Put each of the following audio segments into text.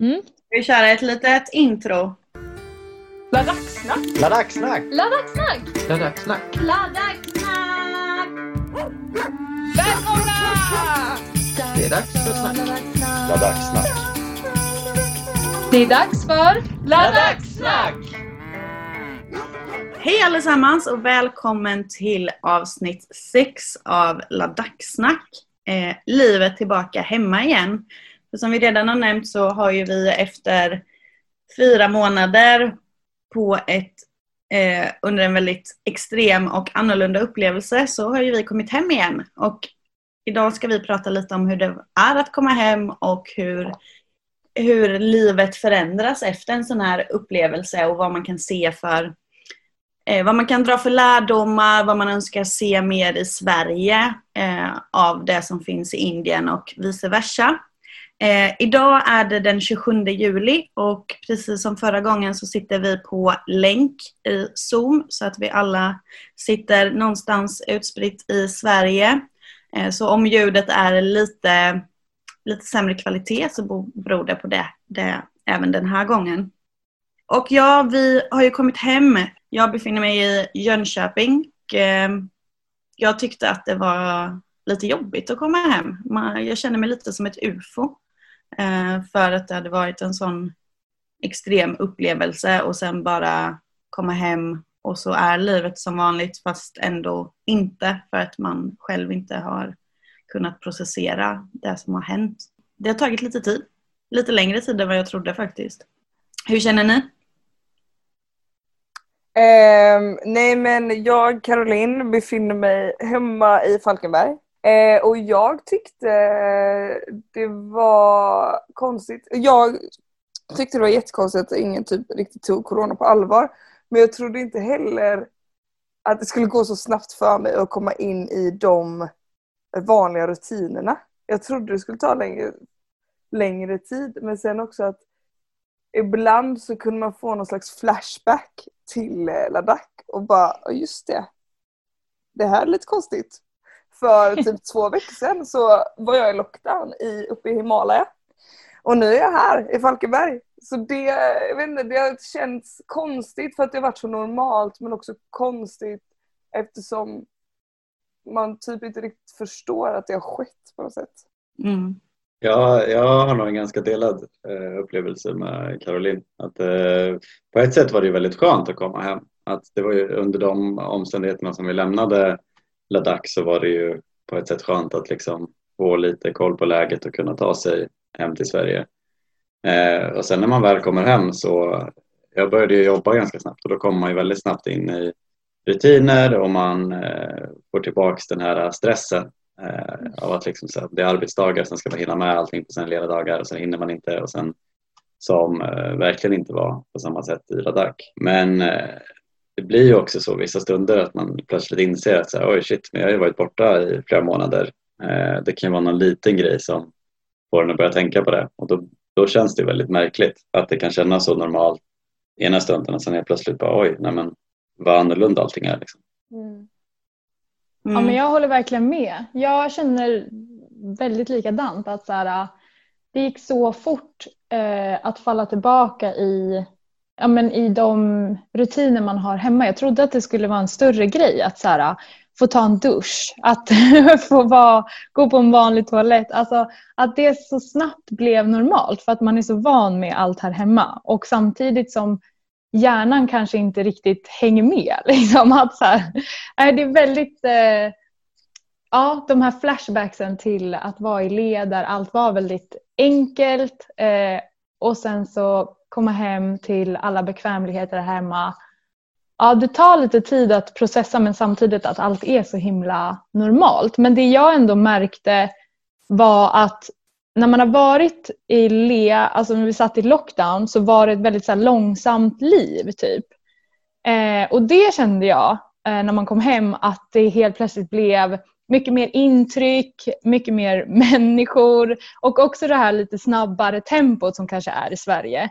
Mm. Vi kör ett litet intro. Ladacksnack! Ladacksnack! Ladacksnack! Ladacksnack! Ladacksnack! Välkomna! Det är dags för snack. Ladacksnack. Det är dags för Ladacksnack! Hej allesammans och välkommen till avsnitt 6 av Ladacksnack. Eh, livet tillbaka hemma igen. För som vi redan har nämnt så har ju vi efter fyra månader på ett eh, under en väldigt extrem och annorlunda upplevelse så har ju vi kommit hem igen. Och idag ska vi prata lite om hur det är att komma hem och hur, hur livet förändras efter en sån här upplevelse och vad man kan se för eh, vad man kan dra för lärdomar, vad man önskar se mer i Sverige eh, av det som finns i Indien och vice versa. Eh, idag är det den 27 juli och precis som förra gången så sitter vi på länk i Zoom så att vi alla sitter någonstans utspritt i Sverige. Eh, så om ljudet är lite, lite sämre kvalitet så beror det på det, det även den här gången. Och ja, vi har ju kommit hem. Jag befinner mig i Jönköping. Och, eh, jag tyckte att det var lite jobbigt att komma hem. Jag känner mig lite som ett ufo. Eh, för att det hade varit en sån extrem upplevelse och sen bara komma hem och så är livet som vanligt fast ändå inte för att man själv inte har kunnat processera det som har hänt. Det har tagit lite tid. Lite längre tid än vad jag trodde faktiskt. Hur känner ni? Um, nej men jag, Caroline, befinner mig hemma i Falkenberg. Eh, och jag tyckte det var konstigt. Jag tyckte det var jättekonstigt att ingen typ riktigt tog corona på allvar. Men jag trodde inte heller att det skulle gå så snabbt för mig att komma in i de vanliga rutinerna. Jag trodde det skulle ta längre, längre tid. Men sen också att ibland så kunde man få någon slags flashback till eh, Ladakh och bara, just det. Det här är lite konstigt. För typ två veckor sedan så var jag i lockdown i, uppe i Himalaya. Och nu är jag här i Falkenberg. Så det, jag vet inte, det har känts konstigt för att det har varit så normalt men också konstigt eftersom man typ inte riktigt förstår att det har skett på något sätt. Mm. Ja, jag har nog en ganska delad eh, upplevelse med Caroline. Att, eh, på ett sätt var det väldigt skönt att komma hem. Att det var ju under de omständigheterna som vi lämnade Ladakh så var det ju på ett sätt skönt att liksom få lite koll på läget och kunna ta sig hem till Sverige. Eh, och sen när man väl kommer hem så jag började ju jobba ganska snabbt och då kommer man ju väldigt snabbt in i rutiner och man eh, får tillbaks den här stressen eh, av att liksom, så det är arbetsdagar, sen ska man hinna med allting på sina lediga dagar och sen hinner man inte och sen som eh, verkligen inte var på samma sätt i Ladakh. Men eh, det blir ju också så vissa stunder att man plötsligt inser att så här, oj shit, men jag har ju varit borta i flera månader. Eh, det kan vara någon liten grej som får en att börja tänka på det och då, då känns det väldigt märkligt att det kan kännas så normalt ena stunden och sen är plötsligt bara oj, nej men vad annorlunda allting är. Liksom. Mm. Ja, men jag håller verkligen med. Jag känner väldigt likadant. Att så här, det gick så fort eh, att falla tillbaka i, ja, men i de rutiner man har hemma. Jag trodde att det skulle vara en större grej att så här, få ta en dusch, att få vara, gå på en vanlig toalett. Alltså, att det så snabbt blev normalt för att man är så van med allt här hemma. Och samtidigt som hjärnan kanske inte riktigt hänger med. Liksom, att så här, det är väldigt, eh, ja, de här flashbacksen till att vara i led där allt var väldigt enkelt eh, och sen så komma hem till alla bekvämligheter hemma. Ja, det tar lite tid att processa men samtidigt att allt är så himla normalt. Men det jag ändå märkte var att när man har varit i LEA, alltså när vi satt i lockdown, så var det ett väldigt så långsamt liv. typ. Eh, och det kände jag eh, när man kom hem att det helt plötsligt blev mycket mer intryck, mycket mer människor och också det här lite snabbare tempot som kanske är i Sverige.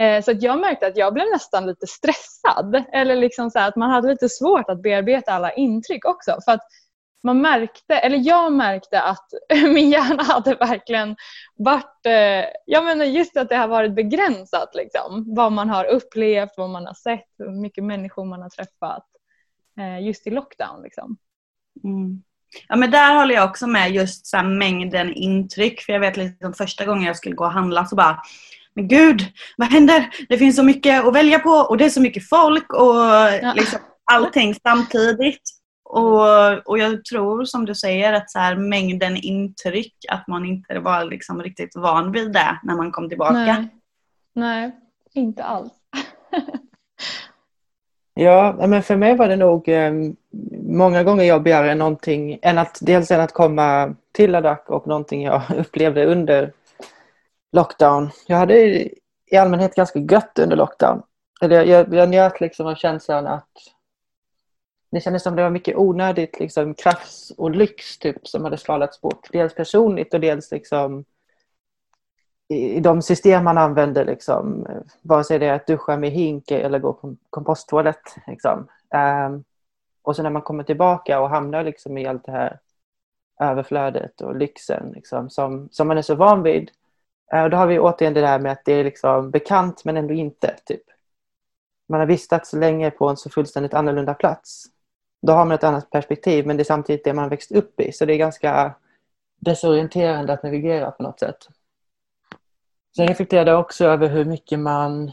Eh, så att jag märkte att jag blev nästan lite stressad. Eller liksom så att man hade lite svårt att bearbeta alla intryck också. För att man märkte, eller jag märkte att min hjärna hade verkligen varit, eh, jag menar just att det har varit begränsat liksom. Vad man har upplevt, vad man har sett, hur mycket människor man har träffat eh, just i lockdown liksom. Mm. Ja men där håller jag också med just så mängden intryck. För jag vet liksom första gången jag skulle gå och handla så bara Men gud, vad händer? Det finns så mycket att välja på och det är så mycket folk och ja. liksom allting samtidigt. Och, och jag tror som du säger att så här, mängden intryck, att man inte var liksom riktigt van vid det när man kom tillbaka. Nej, Nej inte alls. ja, men för mig var det nog eh, många gånger jobbigare än någonting, än att, dels än att komma till Ladakh och någonting jag upplevde under lockdown. Jag hade i allmänhet ganska gött under lockdown. Eller jag, jag, jag njöt liksom av känslan att det kändes som det var mycket onödigt liksom, krafts och lyx typ, som hade skalats bort. Dels personligt och dels liksom, i de system man använder. Liksom, vare sig det är att duscha med hink eller gå på komposttoalett. Liksom. Um, och så när man kommer tillbaka och hamnar liksom i allt det här överflödet och lyxen liksom, som, som man är så van vid. Eh, då har vi återigen det där med att det är liksom bekant men ändå inte. Typ. Man har vistats länge på en så fullständigt annorlunda plats då har man ett annat perspektiv men det är samtidigt det man växt upp i. Så det är ganska desorienterande att navigera på något sätt. Sen reflekterade jag också över hur mycket man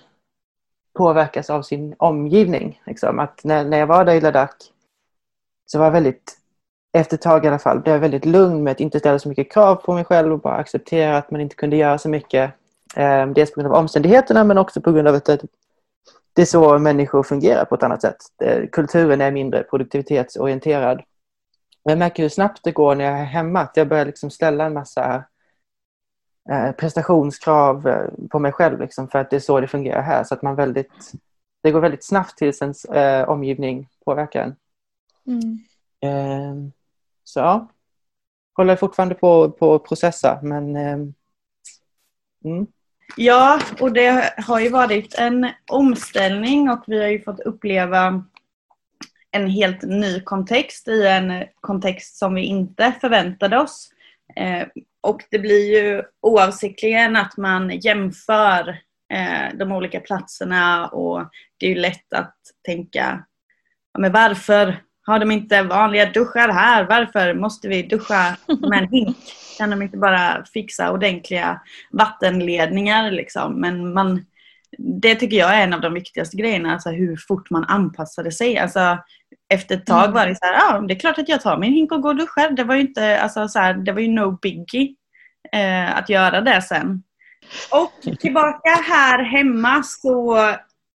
påverkas av sin omgivning. Liksom. Att när, när jag var där i Ladakh så var jag väldigt, efter ett tag i alla fall, blev jag väldigt lugn med att inte ställa så mycket krav på mig själv och bara acceptera att man inte kunde göra så mycket. Eh, dels på grund av omständigheterna men också på grund av att det är så människor fungerar på ett annat sätt. Eh, kulturen är mindre produktivitetsorienterad. Jag märker hur snabbt det går när jag är hemma. Att jag börjar liksom ställa en massa eh, prestationskrav eh, på mig själv liksom, för att det är så det fungerar här. Så att man väldigt, det går väldigt snabbt tills ens eh, omgivning påverkar en. Mm. Eh, så ja, håller fortfarande på, på att processa men eh, mm. Ja, och det har ju varit en omställning och vi har ju fått uppleva en helt ny kontext i en kontext som vi inte förväntade oss. Eh, och det blir ju oavsiktligen att man jämför eh, de olika platserna och det är ju lätt att tänka men varför har de inte vanliga duschar här? Varför måste vi duscha med en hink? Kan de inte bara fixa ordentliga vattenledningar? Liksom? Men man, det tycker jag är en av de viktigaste grejerna, alltså hur fort man anpassade sig. Alltså, efter ett tag mm. var det så här, ja det är klart att jag tar min hink och går och duschar. Det var ju, inte, alltså, så här, det var ju no biggie eh, att göra det sen. Och tillbaka här hemma så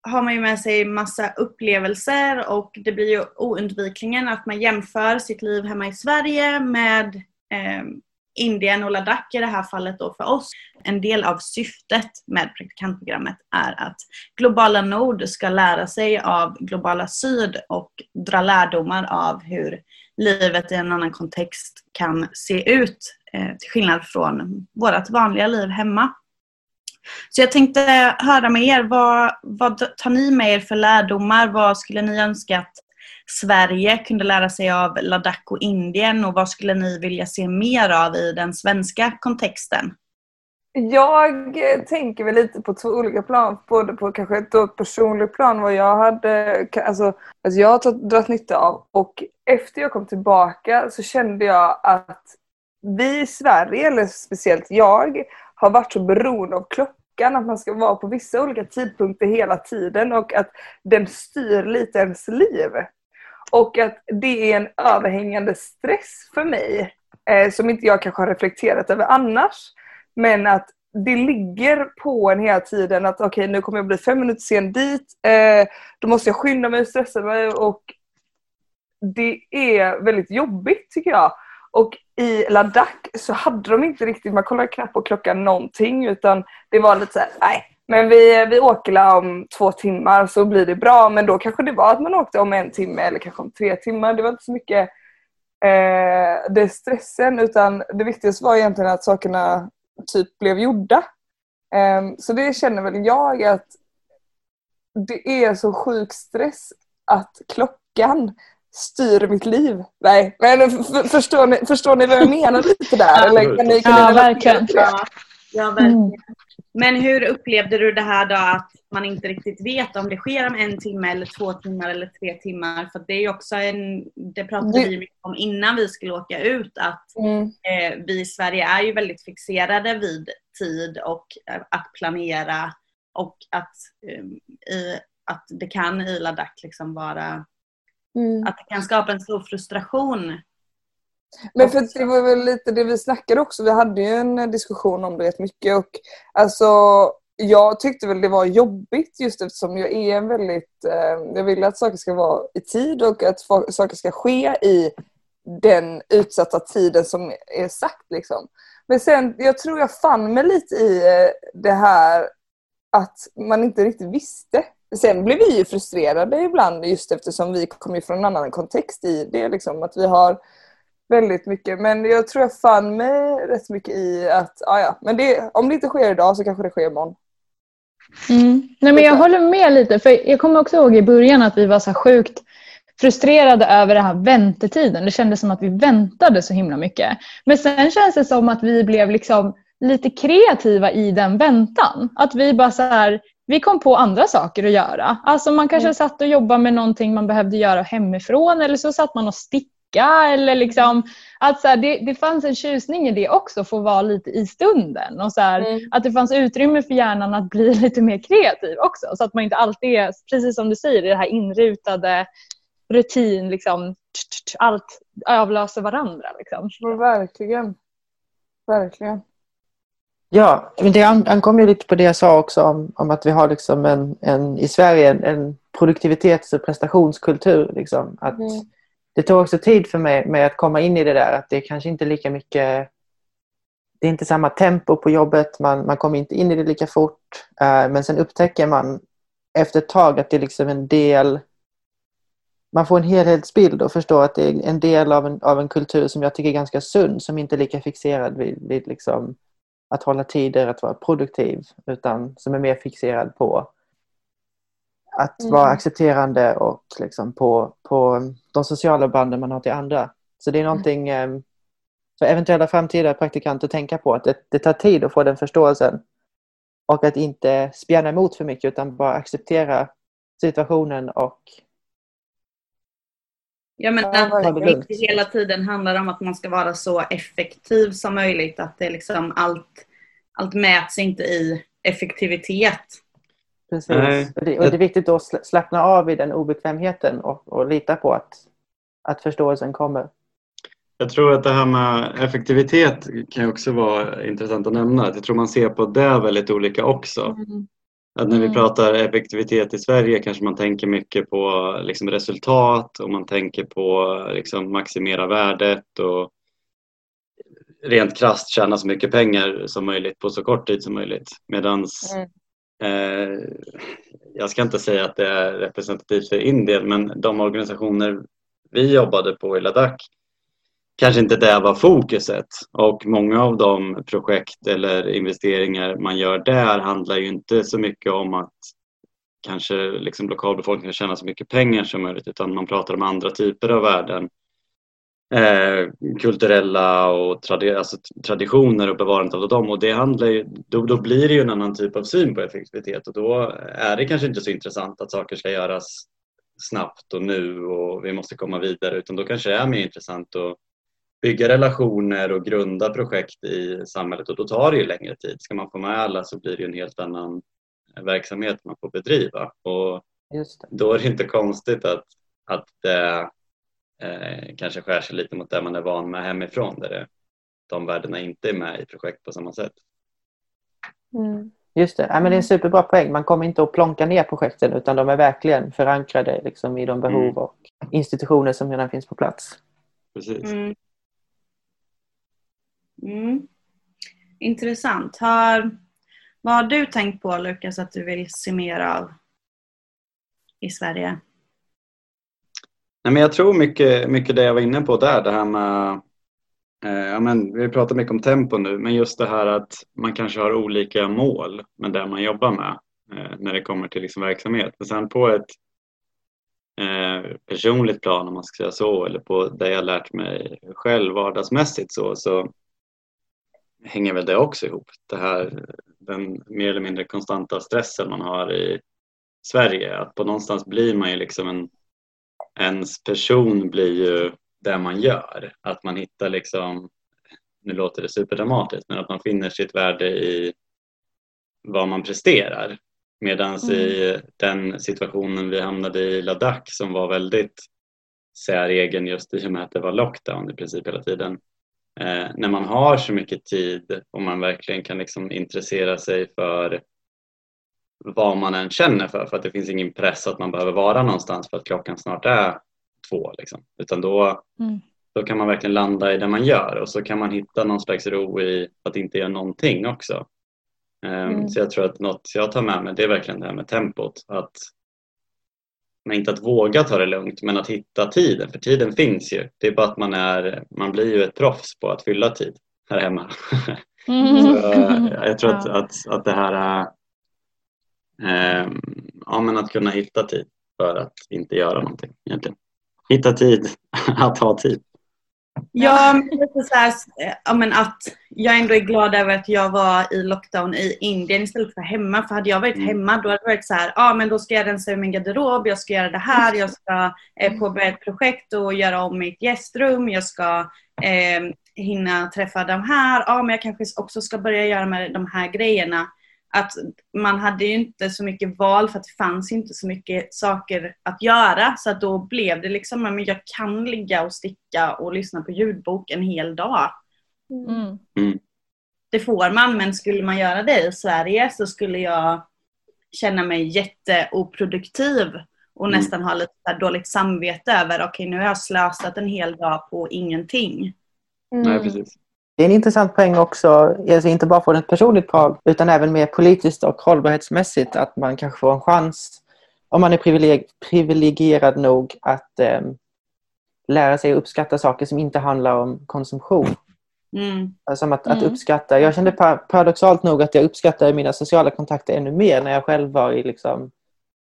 har man ju med sig massa upplevelser och det blir ju oundvikligen att man jämför sitt liv hemma i Sverige med eh, Indien och Ladakh i det här fallet då för oss. En del av syftet med praktikantprogrammet är att Globala Nord ska lära sig av Globala Syd och dra lärdomar av hur livet i en annan kontext kan se ut eh, till skillnad från vårt vanliga liv hemma. Så jag tänkte höra med er, vad, vad tar ni med er för lärdomar? Vad skulle ni önska att Sverige kunde lära sig av Ladakh och Indien och vad skulle ni vilja se mer av i den svenska kontexten? Jag tänker väl lite på två olika plan, både på kanske ett personligt plan vad jag hade, alltså, alltså jag har dragit nytta av och efter jag kom tillbaka så kände jag att vi i Sverige, eller speciellt jag, har varit så beroende av klockan, att man ska vara på vissa olika tidpunkter hela tiden och att den styr lite ens liv. Och att det är en överhängande stress för mig eh, som inte jag kanske har reflekterat över annars. Men att det ligger på en hela tiden att okej okay, nu kommer jag bli fem minuter sen dit. Eh, då måste jag skynda mig och stressa mig och det är väldigt jobbigt tycker jag. Och i Ladakh så hade de inte riktigt, man kollade knappt på klockan någonting utan det var lite såhär, nej men vi, vi åker om två timmar så blir det bra. Men då kanske det var att man åkte om en timme eller kanske om tre timmar. Det var inte så mycket eh, det stressen utan det viktigaste var egentligen att sakerna typ blev gjorda. Eh, så det känner väl jag att det är så sjuk stress att klockan styr mitt liv. Nej, men förstår ni, förstår ni vad jag menar lite där? Ja, Eller kan ni, kan ja ni verkligen. Ja, ja verkligen. Mm. Men hur upplevde du det här då att man inte riktigt vet om det sker om en timme eller två timmar eller tre timmar? För det är också en, det pratade vi mycket om innan vi skulle åka ut att mm. eh, vi i Sverige är ju väldigt fixerade vid tid och eh, att planera och att, eh, i, att det kan i Ladakh liksom vara mm. att det kan skapa en stor frustration men för det var väl lite det vi snackade också. Vi hade ju en diskussion om det rätt mycket och alltså jag tyckte väl det var jobbigt just eftersom jag är en väldigt, eh, jag vill att saker ska vara i tid och att saker ska ske i den utsatta tiden som är sagt liksom. Men sen, jag tror jag fann mig lite i eh, det här att man inte riktigt visste. Sen blev vi ju frustrerade ibland just eftersom vi kom från en annan kontext i det liksom att vi har väldigt mycket. Men jag tror jag fann mig rätt mycket i att, ah, ja, men det, om det inte sker idag så kanske det sker imorgon. Mm. Nej, men jag håller med lite, för jag kommer också ihåg i början att vi var så sjukt frustrerade över den här väntetiden. Det kändes som att vi väntade så himla mycket. Men sen känns det som att vi blev liksom lite kreativa i den väntan. Att vi bara så här, vi kom på andra saker att göra. Alltså man kanske mm. satt och jobbade med någonting man behövde göra hemifrån eller så satt man och stickade eller liksom att så här, det, det fanns en tjusning i det också, få vara lite i stunden och så här, mm. att det fanns utrymme för hjärnan att bli lite mer kreativ också så att man inte alltid är, precis som du säger, i det här inrutade rutin, liksom, allt avlöser varandra. Liksom. Verkligen. Verkligen. Ja, men det ankommer lite på det jag sa också om, om att vi har liksom en, en i Sverige en, en produktivitets och prestationskultur. Liksom. Att mm det tog också tid för mig med att komma in i det där att det kanske inte är lika mycket det är inte samma tempo på jobbet, man, man kommer inte in i det lika fort. Uh, men sen upptäcker man efter ett tag att det är liksom en del man får en helhetsbild och förstår att det är en del av en, av en kultur som jag tycker är ganska sund, som inte är lika fixerad vid, vid liksom att hålla tider, att vara produktiv, utan som är mer fixerad på att mm. vara accepterande och liksom på, på de sociala banden man har till andra. Så det är någonting mm. för eventuella framtida praktikanter att tänka på. Att det, det, tar tid att få den förståelsen. Och att inte spjärna emot för mycket utan bara acceptera situationen och Ja men att det hela tiden handlar om att man ska vara så effektiv som möjligt. Att det liksom allt, allt mäts inte i effektivitet Precis. Och det, och det, är viktigt att slappna av i den obekvämheten och, och lita på att, att förståelsen kommer. Jag tror att det här med effektivitet kan också vara intressant att nämna. Jag tror man ser på det väldigt olika också. Mm. Att när vi mm. pratar effektivitet i Sverige kanske man tänker mycket på liksom resultat och man tänker på liksom maximera värdet och rent krast tjäna så mycket pengar som möjligt på så kort tid som möjligt. Medan mm. Eh, jag ska inte säga att det är representativt för Indien men de organisationer vi jobbade på i Ladakh kanske inte det var fokuset. Och många av de projekt eller investeringar man gör där handlar ju inte så mycket om att kanske liksom lokalbefolkningen tjänar så mycket pengar som möjligt utan man pratar om andra typer av värden. Eh, kulturella och tradi alltså traditioner och bevarandet av dem. Och det handlar ju, då, då blir det ju en annan typ av syn på effektivitet. Och då är det kanske inte så intressant att saker ska göras snabbt och nu och vi måste komma vidare utan då kanske det är mer intressant att bygga relationer och grunda projekt i samhället och då tar det ju längre tid. Ska man få med alla så blir det en helt annan verksamhet man får bedriva och då är det inte konstigt att, att det eh, kanske skär sig lite mot det man är van med hemifrån där det, de värdena inte är med i projekt på samma sätt. Mm. Just det, ja, men det är en mm. superbra poäng. Man kommer inte att plonka ner projekten utan de är verkligen förankrade liksom, i de behov mm. och institutioner som redan finns på plats. Precis. Mm. Mm. Intressant. Har, vad har du tänkt på Lukas att du vill se mer av i Sverige? Nej, men jag tror mycket, mycket det jag var inne på där, det här med eh, ja, men vi pratar mycket om tempo nu, men just det här att man kanske har olika mål med det man jobbar med eh, när det kommer till liksom verksamhet. Men sen på ett eh, personligt plan om man ska säga så eller på det jag lärt mig själv vardagsmässigt så, så hänger väl det också ihop. Det här, den mer eller mindre konstanta stressen man har i Sverige. Att på någonstans blir man ju liksom en, ens person blir ju det man gör. Att man hittar liksom, nu låter det superdramatiskt, men att man finner sitt värde i vad man presterar. Medan mm. i den situationen vi hamnade i Ladakh som var väldigt säregen just i och med att det var lockdown i princip hela tiden. Eh, när man har så mycket tid och man verkligen kan liksom intressera sig för vad man än känner för, för att det finns ingen press att man behöver vara någonstans för att klockan snart är två. Liksom. Utan då, mm. då kan man verkligen landa i det man gör och så kan man hitta någon slags ro i att inte göra någonting också. Um, mm. Så jag tror att något jag tar med mig det är verkligen det här med tempot. Att, men inte att våga ta det lugnt men att hitta tiden, för tiden finns ju. Det är bara att man, är, man blir ju ett proffs på att fylla tid här hemma. Mm. så, jag tror att, att, att det här är eh, ja, men att kunna hitta tid för att inte göra någonting egentligen. Hitta tid att ha tid. Ja, men så här, ja, men att jag ändå är glad över att jag var i lockdown i Indien istället för hemma. För hade jag varit mm. hemma då hade det varit så här, ja men då ska jag rensa ur min garderob, jag ska göra det här, jag ska eh, påbörja ett projekt och göra om mitt gästrum, jag ska eh, hinna träffa de här, ja men jag kanske också ska börja göra med de här grejerna att man hade ju inte så mycket val för att det fanns inte så mycket saker att göra. Så att då blev det liksom, men jag kan ligga och sticka och lyssna på ljudbok en hel dag. Mm. mm. Det får man, men skulle man göra det i Sverige så skulle jag känna mig jätteoproduktiv och mm. nästan ha lite dåligt samvete över, okej okay, nu har jag slösat en hel dag på ingenting. Mm. Nej, precis. Det är en intressant poäng också, alltså inte bara från ett personligt plan utan även mer politiskt och hållbarhetsmässigt att man kanske får en chans om man är privileg privilegierad nog att eh, lära sig uppskatta saker som inte handlar om konsumtion. Mm. Alltså att, mm. att uppskatta. Jag kände paradoxalt nog att jag uppskattade mina sociala kontakter ännu mer när jag själv var i liksom,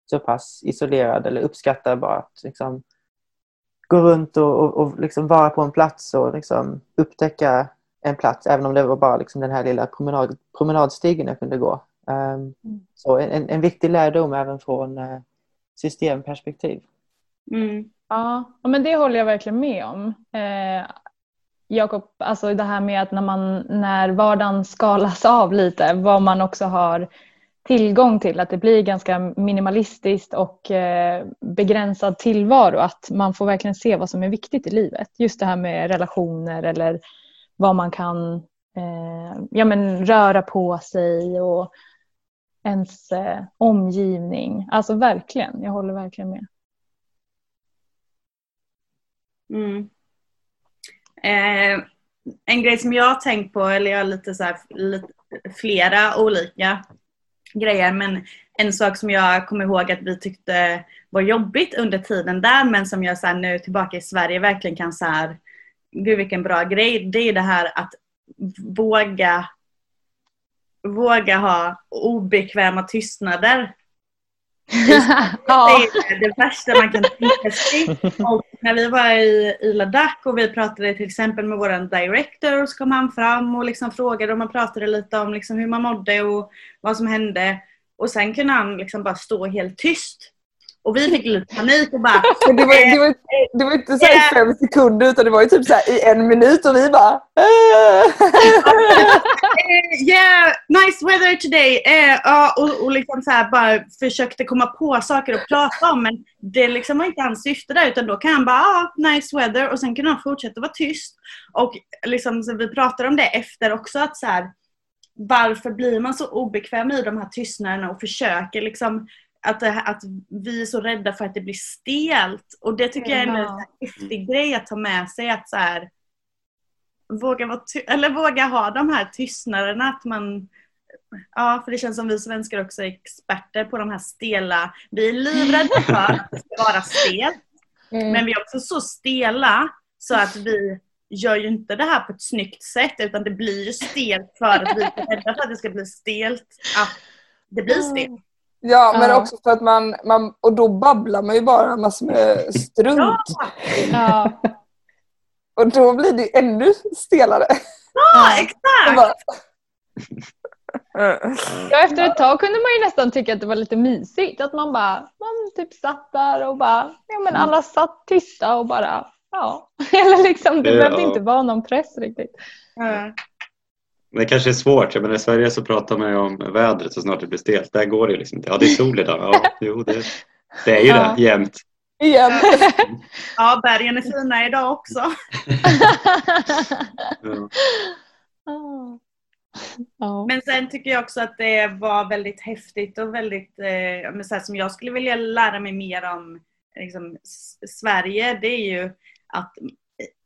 så pass isolerad eller uppskattade bara att liksom, gå runt och, och, och liksom vara på en plats och liksom, upptäcka en plats, även om det var bara liksom den här lilla promenad, promenadstigen jag kunde gå. Um. Så en, en viktig lärdom även från uh, systemperspektiv. Mm. Ja, men det håller jag verkligen med om. Eh, Jakob, alltså det här med att när, man, när vardagen skalas av lite, vad man också har tillgång till, att det blir ganska minimalistiskt och eh, begränsad tillvaro, att man får verkligen se vad som är viktigt i livet. Just det här med relationer eller vad man kan eh, ja, men röra på sig och ens eh, omgivning. Alltså verkligen, jag håller verkligen med. Mm. Eh, en grej som jag har tänkt på, eller jag har lite så här, lite, flera olika grejer, men en sak som jag kommer ihåg att vi tyckte var jobbigt under tiden där, men som jag så här, nu tillbaka i Sverige verkligen kan så här, gud vilken bra grej, det är det här att våga våga ha obekväma tystnader. ja. Det är det värsta man kan tänka sig. Och när vi var i, i Ladakh och vi pratade till exempel med vår director så kom han fram och liksom frågade och man pratade lite om liksom hur man mådde och vad som hände. Och sen kunde han liksom bara stå helt tyst. Och vi fick lite panik och bara... Men det, var, det, var, det var inte så i fem sekunder utan det var ju typ så i en minut och vi bara... yeah, nice weather today. Uh, och, och liksom så här bara försökte komma på saker att prata om men det liksom var inte hans syfte där utan då kan han bara ah, nice weather och sen kan han fortsätta vara tyst. Och liksom, så vi pratade om det efter också att så här, varför blir man så obekväm i de här tystnaderna och försöker liksom att, det, att vi är så rädda för att det blir stelt. Och det tycker jag är en häftig grej att ta med sig. Att så här, våga, vara eller våga ha de här tystnaderna. Att man, ja, för det känns som vi svenskar också är experter på de här stela. Vi är livrädda för att det ska vara stelt. Mm. Men vi är också så stela så att vi gör ju inte det här på ett snyggt sätt utan det blir ju stelt för att vi är rädda för att det ska bli stelt. Att det blir stelt. Ja, men Ja. också för att man, man, och då babblar man ju bara massor med strunt. Ja, Och då blir det ännu stelare. ja exakt! bara- Ja, efter ett tag kunde man ju nästan tycka att det var lite mysigt. Att man bara man typ satt där och bara, ja men alla satt tysta och bara, ja. Eller liksom, det Ja. behövde inte vara någon press riktigt. Det kanske är svårt. Jag menar, I Sverige så pratar man ju om vädret så snart det blir stelt. Där går det ju liksom inte. Ja, det är sol idag. Ja, jo, det, det är ju Ja. det jämt. Igen. ja, bergen är fina idag också. Ja. Men sen tycker jag också att det var väldigt häftigt och väldigt, eh, men så här, som jag skulle vilja lära mig mer om liksom, Sverige, det är ju att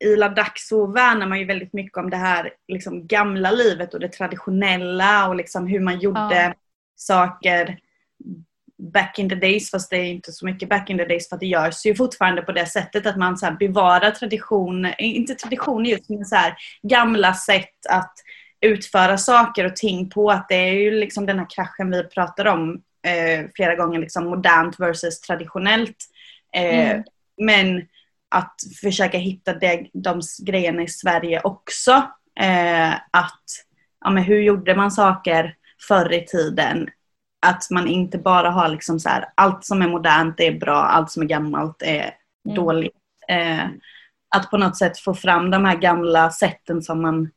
i Ladakh så värnar man ju väldigt mycket om det här liksom, gamla livet och det traditionella och liksom hur man gjorde Ja. saker back in the days, fast det är inte så mycket back in the days för att det görs ju fortfarande på det sättet att man så här bevarar tradition, inte traditioner just men så här gamla sätt att utföra saker och ting på. Att det är ju liksom den här kraschen vi pratar om eh, flera gånger, liksom modernt versus traditionellt. Eh, Mm. Men att försöka hitta det, de grejerna i Sverige också. Eh, att, ja men hur gjorde man saker förr i tiden? Att man inte bara har liksom så här, allt som är modernt är bra, allt som är gammalt är Mm. dåligt. Eh, att på något sätt få fram de här gamla sätten som man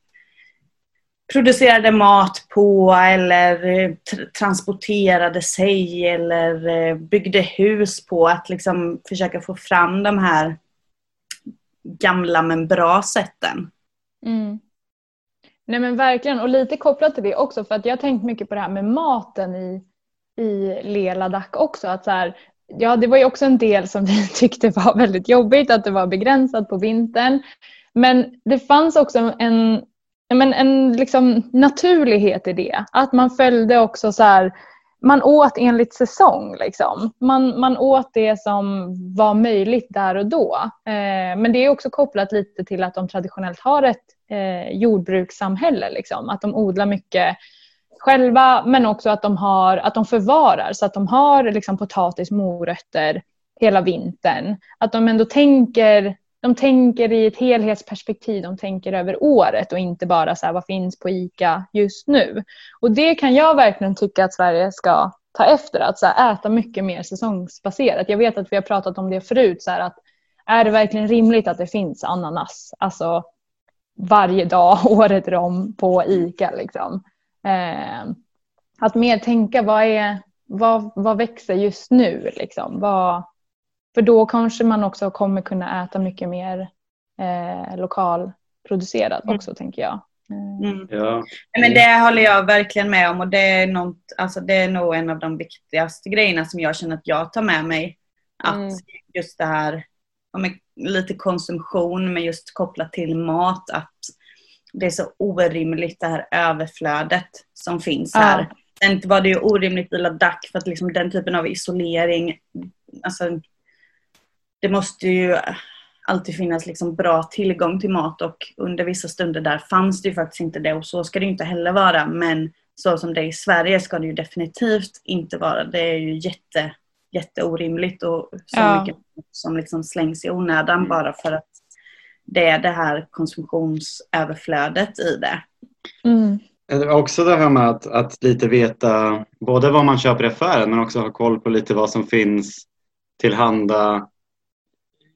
producerade mat på eller eh, tr- transporterade sig eller eh, byggde hus på. Att liksom försöka få fram de här gamla men bra sätten. Mm. Nej men verkligen och lite kopplat till det också för att jag har tänkt mycket på det här med maten i, i Leladak också. Att så här, ja det var ju också en del som vi tyckte var väldigt jobbigt att det var begränsat på vintern. Men det fanns också en, men en liksom naturlighet i det. Att man följde också så här man åt enligt säsong. Liksom. Man, man åt det som var möjligt där och då. Eh, men det är också kopplat lite till att de traditionellt har ett eh, jordbrukssamhälle. Liksom. Att de odlar mycket själva men också att de, har, att de förvarar så att de har liksom, potatis, morötter hela vintern. Att de ändå tänker, de tänker i ett helhetsperspektiv, de tänker över året och inte bara så här, vad finns på ICA just nu. Och det kan jag verkligen tycka att Sverige ska ta efter, att så här, äta mycket mer säsongsbaserat. Jag vet att vi har pratat om det förut, så här, att är det verkligen rimligt att det finns ananas alltså, varje dag året om på ICA? Liksom? Eh, att mer tänka vad, är, vad, vad växer just nu? Liksom? Vad, för då kanske man också kommer kunna äta mycket mer eh, lokalproducerat Mm. också tänker jag. Eh, Mm. Ja. Men det håller jag verkligen med om och det är, något, alltså det är nog en av de viktigaste grejerna som jag känner att jag tar med mig. Att Mm. just det här, ja, men lite konsumtion men just kopplat till mat, att det är så orimligt det här överflödet som finns Ja. här. Sen var det ju orimligt i Ladakh för att liksom den typen av isolering, alltså det måste ju alltid finnas liksom bra tillgång till mat och under vissa stunder där fanns det ju faktiskt inte det och så ska det ju inte heller vara men så som det är i Sverige ska det ju definitivt inte vara. Det är ju jätte, jätteorimligt och så Ja. mycket som liksom slängs i onödan bara för att det är det här konsumtionsöverflödet i det. Mm. Också det här med att, att lite veta både vad man köper i affären men också ha koll på lite vad som finns tillhanda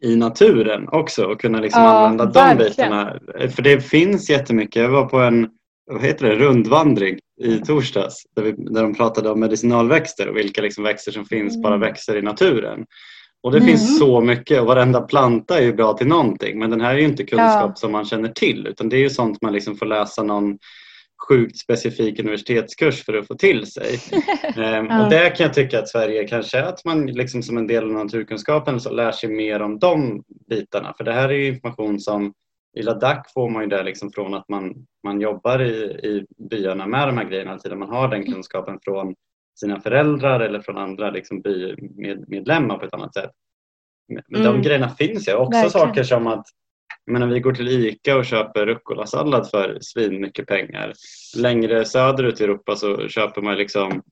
i naturen också och kunna liksom Ja, använda de bitarna. För det finns jättemycket. Jag var på en vad heter det, rundvandring i torsdags där, vi, där de pratade om medicinalväxter och vilka liksom växter som finns Mm. bara växer i naturen. Och det Mm. finns så mycket och varenda planta är ju bra till någonting men den här är ju inte kunskap Ja. som man känner till utan det är ju sånt man liksom får läsa någon sjukt specifik universitetskurs för att få till sig. Ehm, Ja. Och där kan jag tycka att Sverige kanske att man liksom som en del av naturkunskapen så lär sig mer om de bitarna. För det här är ju information som i Ladakh får man ju det liksom från att man, man jobbar i, i byarna med de här grejerna hela tiden. Man har den kunskapen från sina föräldrar eller från andra liksom bymedlemmar på ett annat sätt. Men men de Mm. grejerna finns ju. Också Verkligen. saker som att men när vi går till ICA och köper rucola-sallad för svin mycket pengar. Längre söderut i Europa så köper man liksom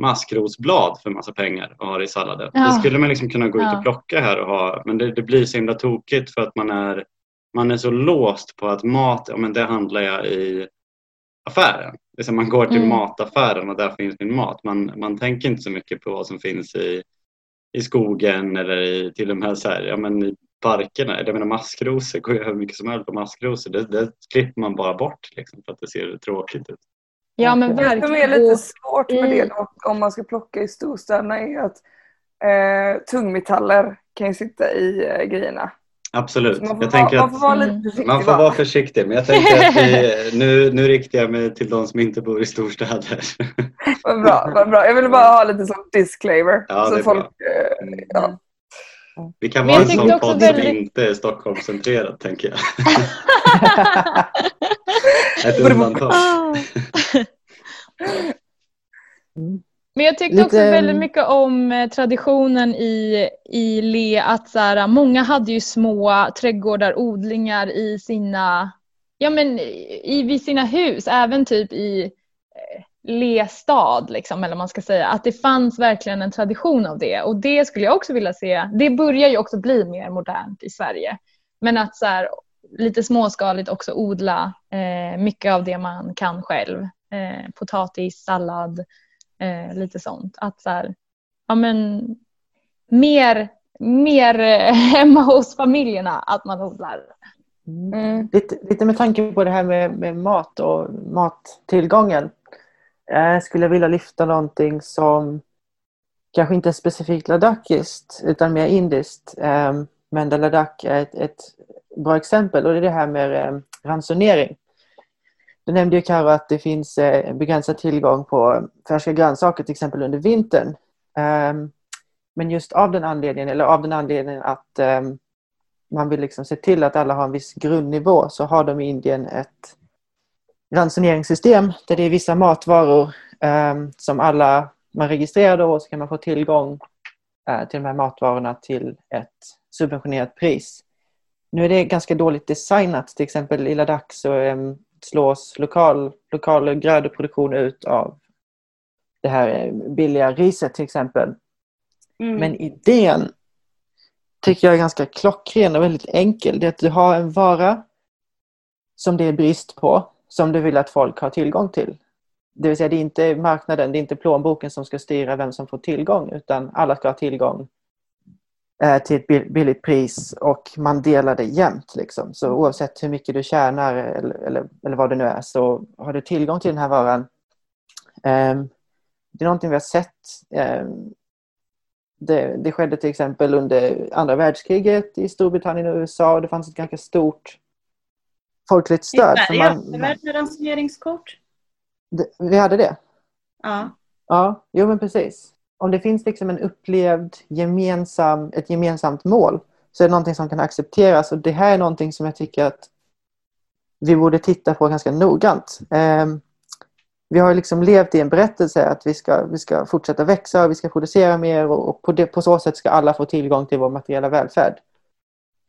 maskrosblad för massa pengar och ha det i salladen. Ja. Det skulle man liksom kunna gå ut och plocka här och ha men det, det blir så himla tokigt för att man är, man är så låst på att mat, ja men det handlar jag i affären. Det är som man går till Mm. mataffären och där finns min mat. Man, man tänker inte så mycket på vad som finns i, i skogen eller i, till och med så här, ja, men i parkerna. Jag menar maskrosor, går ju hur mycket som helst på maskrosor. Det, det klipper man bara bort liksom, för att det ser tråkigt ut. Ja men Det som är verkligen. lite svårt med det dock, om man ska plocka i storstäderna är att eh, tungmetaller kan ju sitta i eh, grejerna. Absolut. Man får, Jag tänker vara, man att får vara Mm. lite försiktig man får va? vara försiktig. Men jag tänker att vi, nu, nu riktar jag mig till de som inte bor i storstäder. Vad bra, vad bra. Jag ville bara ha lite som disclaimer. Ja, så folk, bra. eh, Mm. ja. Vi kan vara en sån podd som väldigt- inte är Stockholmscentrerad, tänker jag. Ett undantag. Ah. Men jag tyckte också Lite- väldigt mycket om eh, traditionen i, i Le att så här, många hade ju små trädgårdar, odlingar i sina, ja men i, vid sina hus, även typ i eh, Le stad liksom, eller man ska säga. Att det fanns verkligen en tradition av det och det skulle jag också vilja se. Det börjar ju också bli mer modernt i Sverige. Men att så här, lite småskaligt också odla eh, mycket av det man kan själv. Eh, potatis, sallad, eh, lite sånt. Att så här, ja men mer, mer eh, hemma hos familjerna att man odlar. Mm. Lite, lite med tanke på det här med, med mat och mattillgången. Jag skulle vilja lyfta någonting som kanske inte är specifikt ladakiskt utan mer indiskt. Ehm, men där Ladakh är ett, ett bra exempel och det är det här med ehm, ransonering. Du nämnde ju Karo att det finns eh, begränsad tillgång på färska grönsaker till exempel under vintern. Ehm, men just av den anledningen, eller av den anledningen att man vill liksom se till att alla har en viss grundnivå så har de i Indien ett ransoneringssystem där det är vissa matvaror eh, som alla man registrerar då och så kan man få tillgång eh, till de här matvarorna till ett subventionerat pris. Nu är det ganska dåligt designat. Till exempel i Ladakh så eh, slås lokal, lokal grödeproduktion ut av det här eh, billiga riset till exempel. Mm. Men idén tycker jag är ganska klockren och väldigt enkel. Det är att du har en vara som det är brist på, som du vill att folk har tillgång till. Det vill säga det är inte marknaden, det är inte plånboken som ska styra vem som får tillgång utan alla ska ha tillgång eh, till ett billigt pris och man delar det jämnt. Liksom. Så oavsett hur mycket du tjänar eller, eller, eller vad det nu är så har du tillgång till den här varan. Ehm, det är någonting vi har sett ehm, det, det skedde till exempel under andra världskriget i Storbritannien och USA det fanns ett ganska stort folkligt I stöd. för Sverige man- man, ransoneringskort. det- vi hade det? Ja. Ja, jo men precis. Om det finns liksom en upplevd gemensam, ett gemensamt mål så är det någonting som kan accepteras och det här är någonting som jag tycker att vi borde titta på ganska noggrant. Ehm, vi har liksom levt i en berättelse att vi ska, vi ska fortsätta växa och vi ska producera mer och, och på, det, på så sätt ska alla få tillgång till vår materiella välfärd.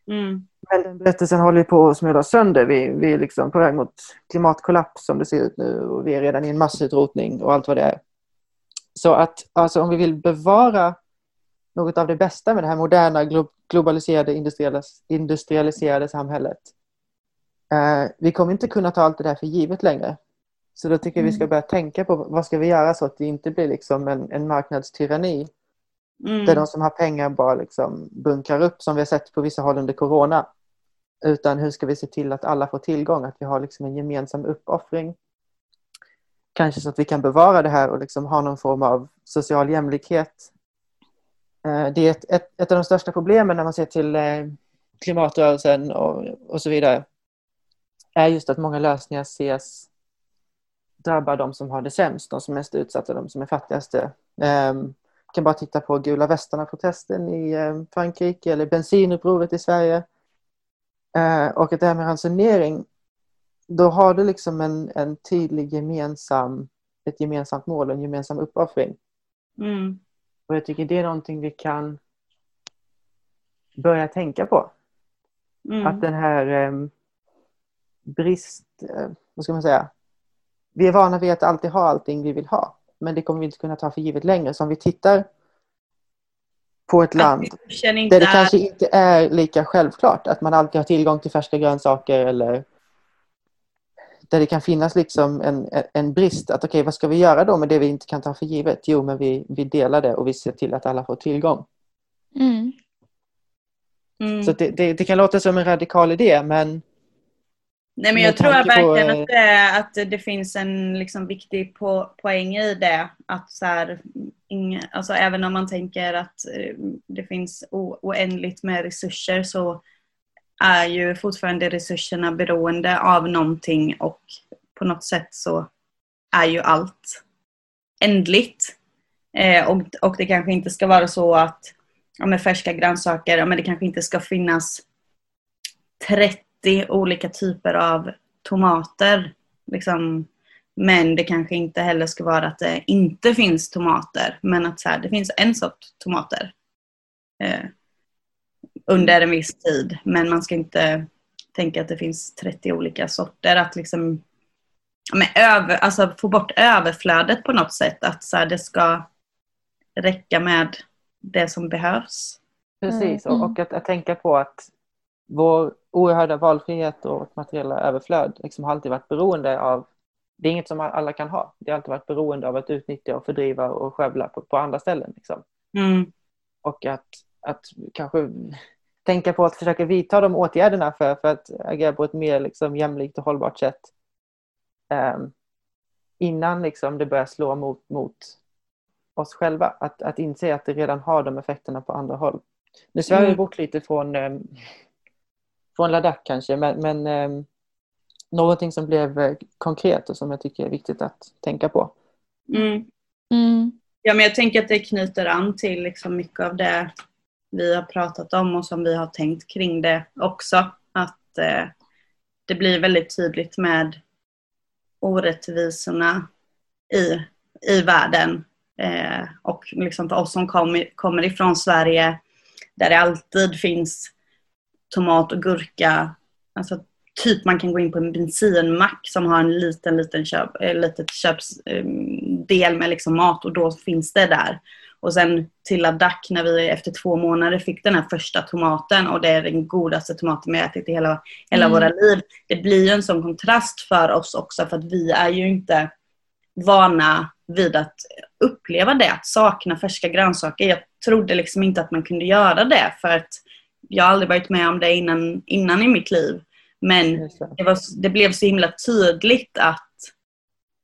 Mm. Men den berättelsen håller på att smulas sönder. Vi, vi är liksom på väg mot klimatkollaps som det ser ut nu och vi är redan i en massutrotning och allt vad det är. Så att alltså, om vi vill bevara något av det bästa med det här moderna glo- globaliserade industrialis- industrialiserade samhället. Eh, vi kommer inte kunna ta allt det där för givet längre. Så då tycker jag vi ska börja tänka på vad ska vi göra så att det inte blir liksom en, en marknadstyranni Mm. där de som har pengar bara liksom bunkrar upp som vi har sett på vissa håll under corona. Utan hur ska vi se till att alla får tillgång, att vi har liksom en gemensam uppoffring. Kanske så att vi kan bevara det här och liksom ha någon form av social jämlikhet. Eh, Det är ett, ett, ett av de största problemen när man ser till eh, klimatrörelsen och, och så vidare. Är just att många lösningar ses drabba de som har det sämst, de som är mest utsatta, de som är fattigaste. Um, kan bara titta på gula västarna-protesten i eh, Frankrike eller bensinupproret i Sverige. Eh, och att det här med ransonering, då har du liksom en, en tydlig gemensam, ett gemensamt mål och en gemensam uppoffring. Mm. Och jag tycker det är någonting vi kan börja tänka på. Mm. Att den här eh, brist, eh, vad ska man säga? Vi är vana vid att alltid ha allting vi vill ha. Men det kommer vi inte kunna ta för givet längre. Så om vi tittar på ett land där det kanske inte är lika självklart att man alltid har tillgång till färska grönsaker eller där det kan finnas liksom en, en brist. Att okej, vad ska vi göra då med det vi inte kan ta för givet? Jo, men vi, vi delar det och vi ser till att alla får tillgång. Mm. Mm. Så det, det, det kan låta som en radikal idé, men Nej men jag tror tanke på, verkligen eh, att det, att det finns en liksom viktig po poäng i det. Att så här, inga, alltså även om man tänker att eh, det finns oändligt med resurser så är ju fortfarande resurserna beroende av någonting och på något sätt så är ju allt ändligt. Eh, och, och det kanske inte ska vara så att ja, med färska grönsaker, ja, men det kanske inte ska finnas 30 olika typer av tomater. Liksom. Men det kanske inte heller ska vara att det inte finns tomater. Men att så här, det finns en sort tomater. Eh, under en viss tid. Men man ska inte tänka att det finns 30 olika sorter. Att liksom men över, alltså få bort överflödet på något sätt. Att så här, det ska räcka med det som behövs. precis. Mm, Och, och att, att tänka på att vår oerhörda valfrihet och materiella överflöd liksom har alltid varit beroende av det är inget som alla kan ha. Det har alltid varit beroende av att utnyttja och fördriva och skövla på, på andra ställen. Liksom. Mm. Och att, att kanske tänka på att försöka vidta de åtgärderna för, för att agera på ett mer liksom, jämlikt och hållbart sätt. ehm, innan liksom, det börjar slå mot, mot oss själva. Att, att inse att det redan har de effekterna på andra håll. Nu svär vi Mm. bort lite från, ehm, från Ladakh kanske, men, men ehm, någonting som blev eh, konkret och som jag tycker är viktigt att tänka på. Mm. Mm. Ja, men jag tänker att det knyter an till liksom mycket av det vi har pratat om och som vi har tänkt kring det också. Att eh, det blir väldigt tydligt med orättvisorna i, i världen. Eh, och liksom för oss som kom, kommer ifrån Sverige där det alltid finns tomat och gurka. Alltså typ man kan gå in på en bensinmack som har en liten, liten köp, eh, litet köpsdel med liksom mat och då finns det där. Och sen till Ladakh när vi efter två månader fick den här första tomaten och det är den godaste tomaten vi ätit i hela, hela Mm. våra liv. Det blir ju en sån kontrast för oss också för att vi är ju inte vana vid att uppleva det, att sakna färska grönsaker. Jag trodde liksom inte att man kunde göra det för att jag har aldrig varit med om det innan, innan i mitt liv. Men det. var, det blev så himla tydligt att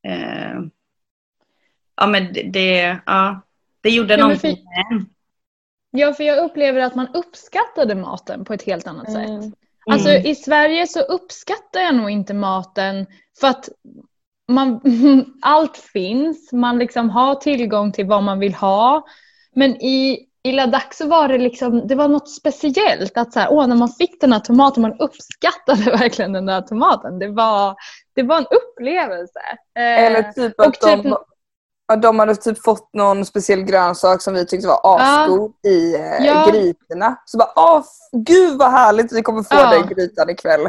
eh, ja, men det, det, ja, det gjorde Ja, någonting med. Ja, för jag upplever att man uppskattade maten på ett helt annat sätt. Mm. Alltså Mm. i Sverige så uppskattar jag nog inte maten för att man, allt finns, man liksom har tillgång till vad man vill ha. Men i, i Ladakh så var det liksom, det var något speciellt att så här, åh, när man fick den här tomaten, man uppskattade verkligen den där tomaten. Det var, det var en upplevelse. Eh, Eller typ att de, typ- att de hade typ fått någon speciell grönsak som vi tyckte var asgod i eh, Ja. grytorna. Så bara, åh gud vad härligt, vi kommer få Ja. det i grytan ikväll.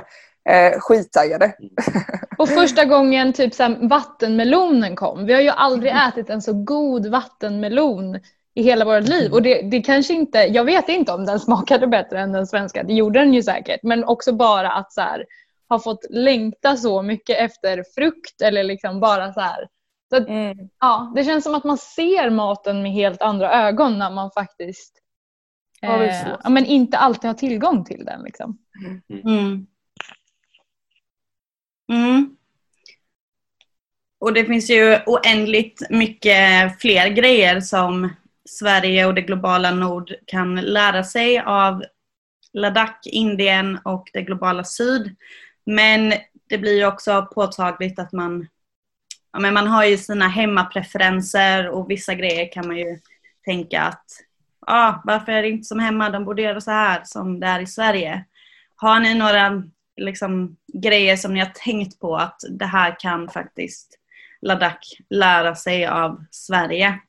Eh, skittaggade. Och första gången typ så här, vattenmelonen kom. Vi har ju aldrig ätit en så god vattenmelon i hela vårt liv. Och det, det kanske inte, jag vet inte om den smakade bättre än den svenska. Det gjorde den ju säkert. Men också bara att så här, ha fått längta så mycket efter frukt eller liksom bara så här. Så att, Mm. ja, det känns som att man ser maten med helt andra ögon när man faktiskt Ja, eh, ja, men inte alltid har tillgång till den. Liksom. Mm. Mm. Och det finns ju oändligt mycket fler grejer som Sverige och det globala nord kan lära sig av Ladakh, Indien och det globala syd. Men det blir också påtagligt att man, ja, men man har ju sina hemmapreferenser och vissa grejer kan man ju tänka att ah, varför är det inte som hemma, de borde göra så här som det är i Sverige. Har ni några liksom, grejer som ni har tänkt på att det här kan faktiskt Ladakh lära sig av Sverige?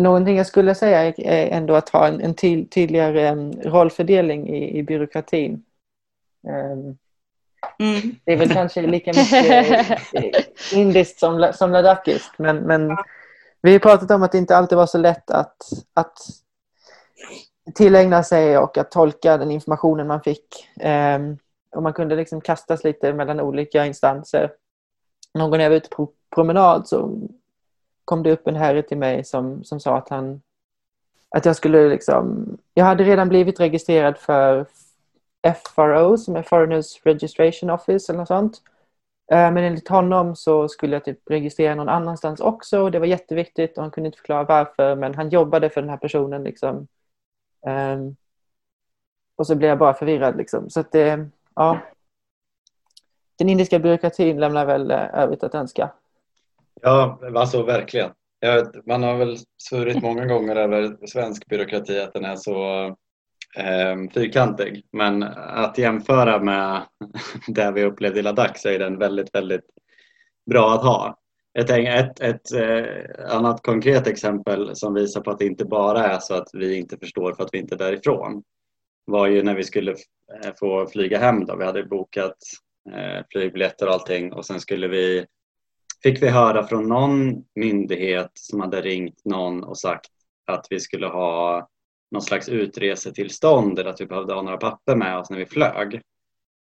Någonting jag skulle säga är ändå att ha en, en ty, tydligare em, rollfördelning i, i byråkratin. Em, Mm. Det är väl kanske lika mycket indiskt som, som ladakiskt. Men, men vi har pratat om att det inte alltid var så lätt att, att tillägna sig och att tolka den informationen man fick. Um, och man kunde liksom kastas lite mellan olika instanser. Någon gång när jag var ute på promenad så kom det upp en herre till mig som, som sa att han att jag skulle liksom jag hade redan blivit registrerad för FRO som är Foreigners Registration Office eller något sånt. Eh, men enligt honom så skulle jag typ registrera någon annanstans också och det var jätteviktigt och han kunde inte förklara varför men han jobbade för den här personen liksom. Ehm, och så blev jag bara förvirrad liksom. Så att det, ja. Den indiska byråkratin lämnar väl eh, övrigt att önska. Ja, alltså verkligen. Man har väl svurit många gånger över svensk byråkrati att den är så eh, fyrkantig. Men att jämföra med det vi upplevde i Ladakh så är den väldigt, väldigt bra att ha. Ett, ett, ett eh, annat konkret exempel som visar på att det inte bara är så att vi inte förstår för att vi inte är därifrån var ju när vi skulle eh, få flyga hem. Då. Vi hade bokat eh, flygbiljetter och allting och sen skulle vi, fick vi höra från någon myndighet som hade ringt någon och sagt att vi skulle ha någon slags utresetillstånd eller att vi behövde ha några papper med oss när vi flög.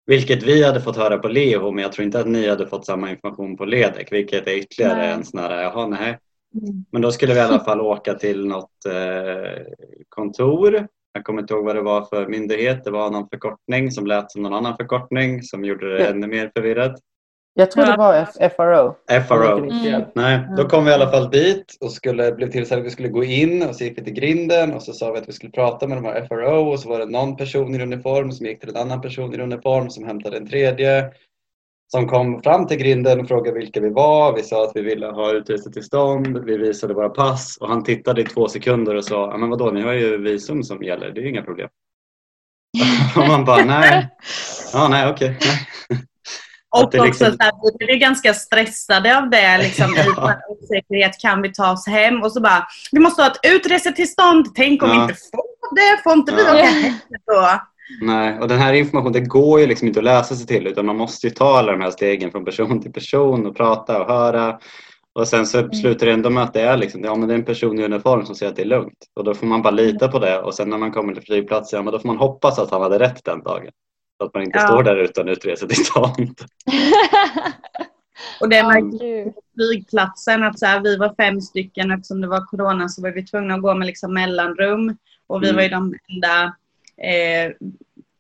Vilket vi hade fått höra på Leho men jag tror inte att ni hade fått samma information på Ledek vilket är ytterligare nej. en sån här, jaha nej. Mm. Men då skulle vi i alla fall åka till något eh, kontor. Jag kommer inte ihåg vad det var för myndighet. Det var någon förkortning som lät som någon annan förkortning som gjorde det ännu mer förvirrat. Jag tror det var FRO. FRO. Mm. Nej, då kom vi i alla fall dit och skulle, blev tillsagda att vi skulle gå in och så gick vi till grinden och så sa vi att vi skulle prata med de här FRO och så var det någon person i uniform som gick till en annan person i uniform som hämtade en tredje som kom fram till grinden och frågade vilka vi var. Vi sa att vi ville ha utresetillstånd. Vi visade våra pass och han tittade i två sekunder och sa, men vadå, ni har ju visum som gäller, det är ju inga problem. och man bara, nej, ja, nej, okej. Okay. Och också liksom... så vi blev ganska stressade av det. Liksom, ja. osäkerhet, kan vi ta oss hem? Och så bara, vi måste ha ett utresetillstånd. Tänk om ja. vi inte får det? Får inte vi ja. åka hem då? Nej, och den här informationen det går ju liksom inte att läsa sig till utan man måste ju ta alla de här stegen från person till person och prata och höra. Och sen så mm. slutar det ändå med att det är, liksom, ja, men det är en person i uniform som säger att det är lugnt. Och då får man bara lita på det och sen när man kommer till flygplatsen, ja, men då får man hoppas att han hade rätt den dagen. Så att man inte ja. står där utan utresetillstånd. och det märkte på flygplatsen att så här, vi var fem stycken eftersom det var corona så var vi tvungna att gå med liksom mellanrum. Och vi mm. var ju de enda eh,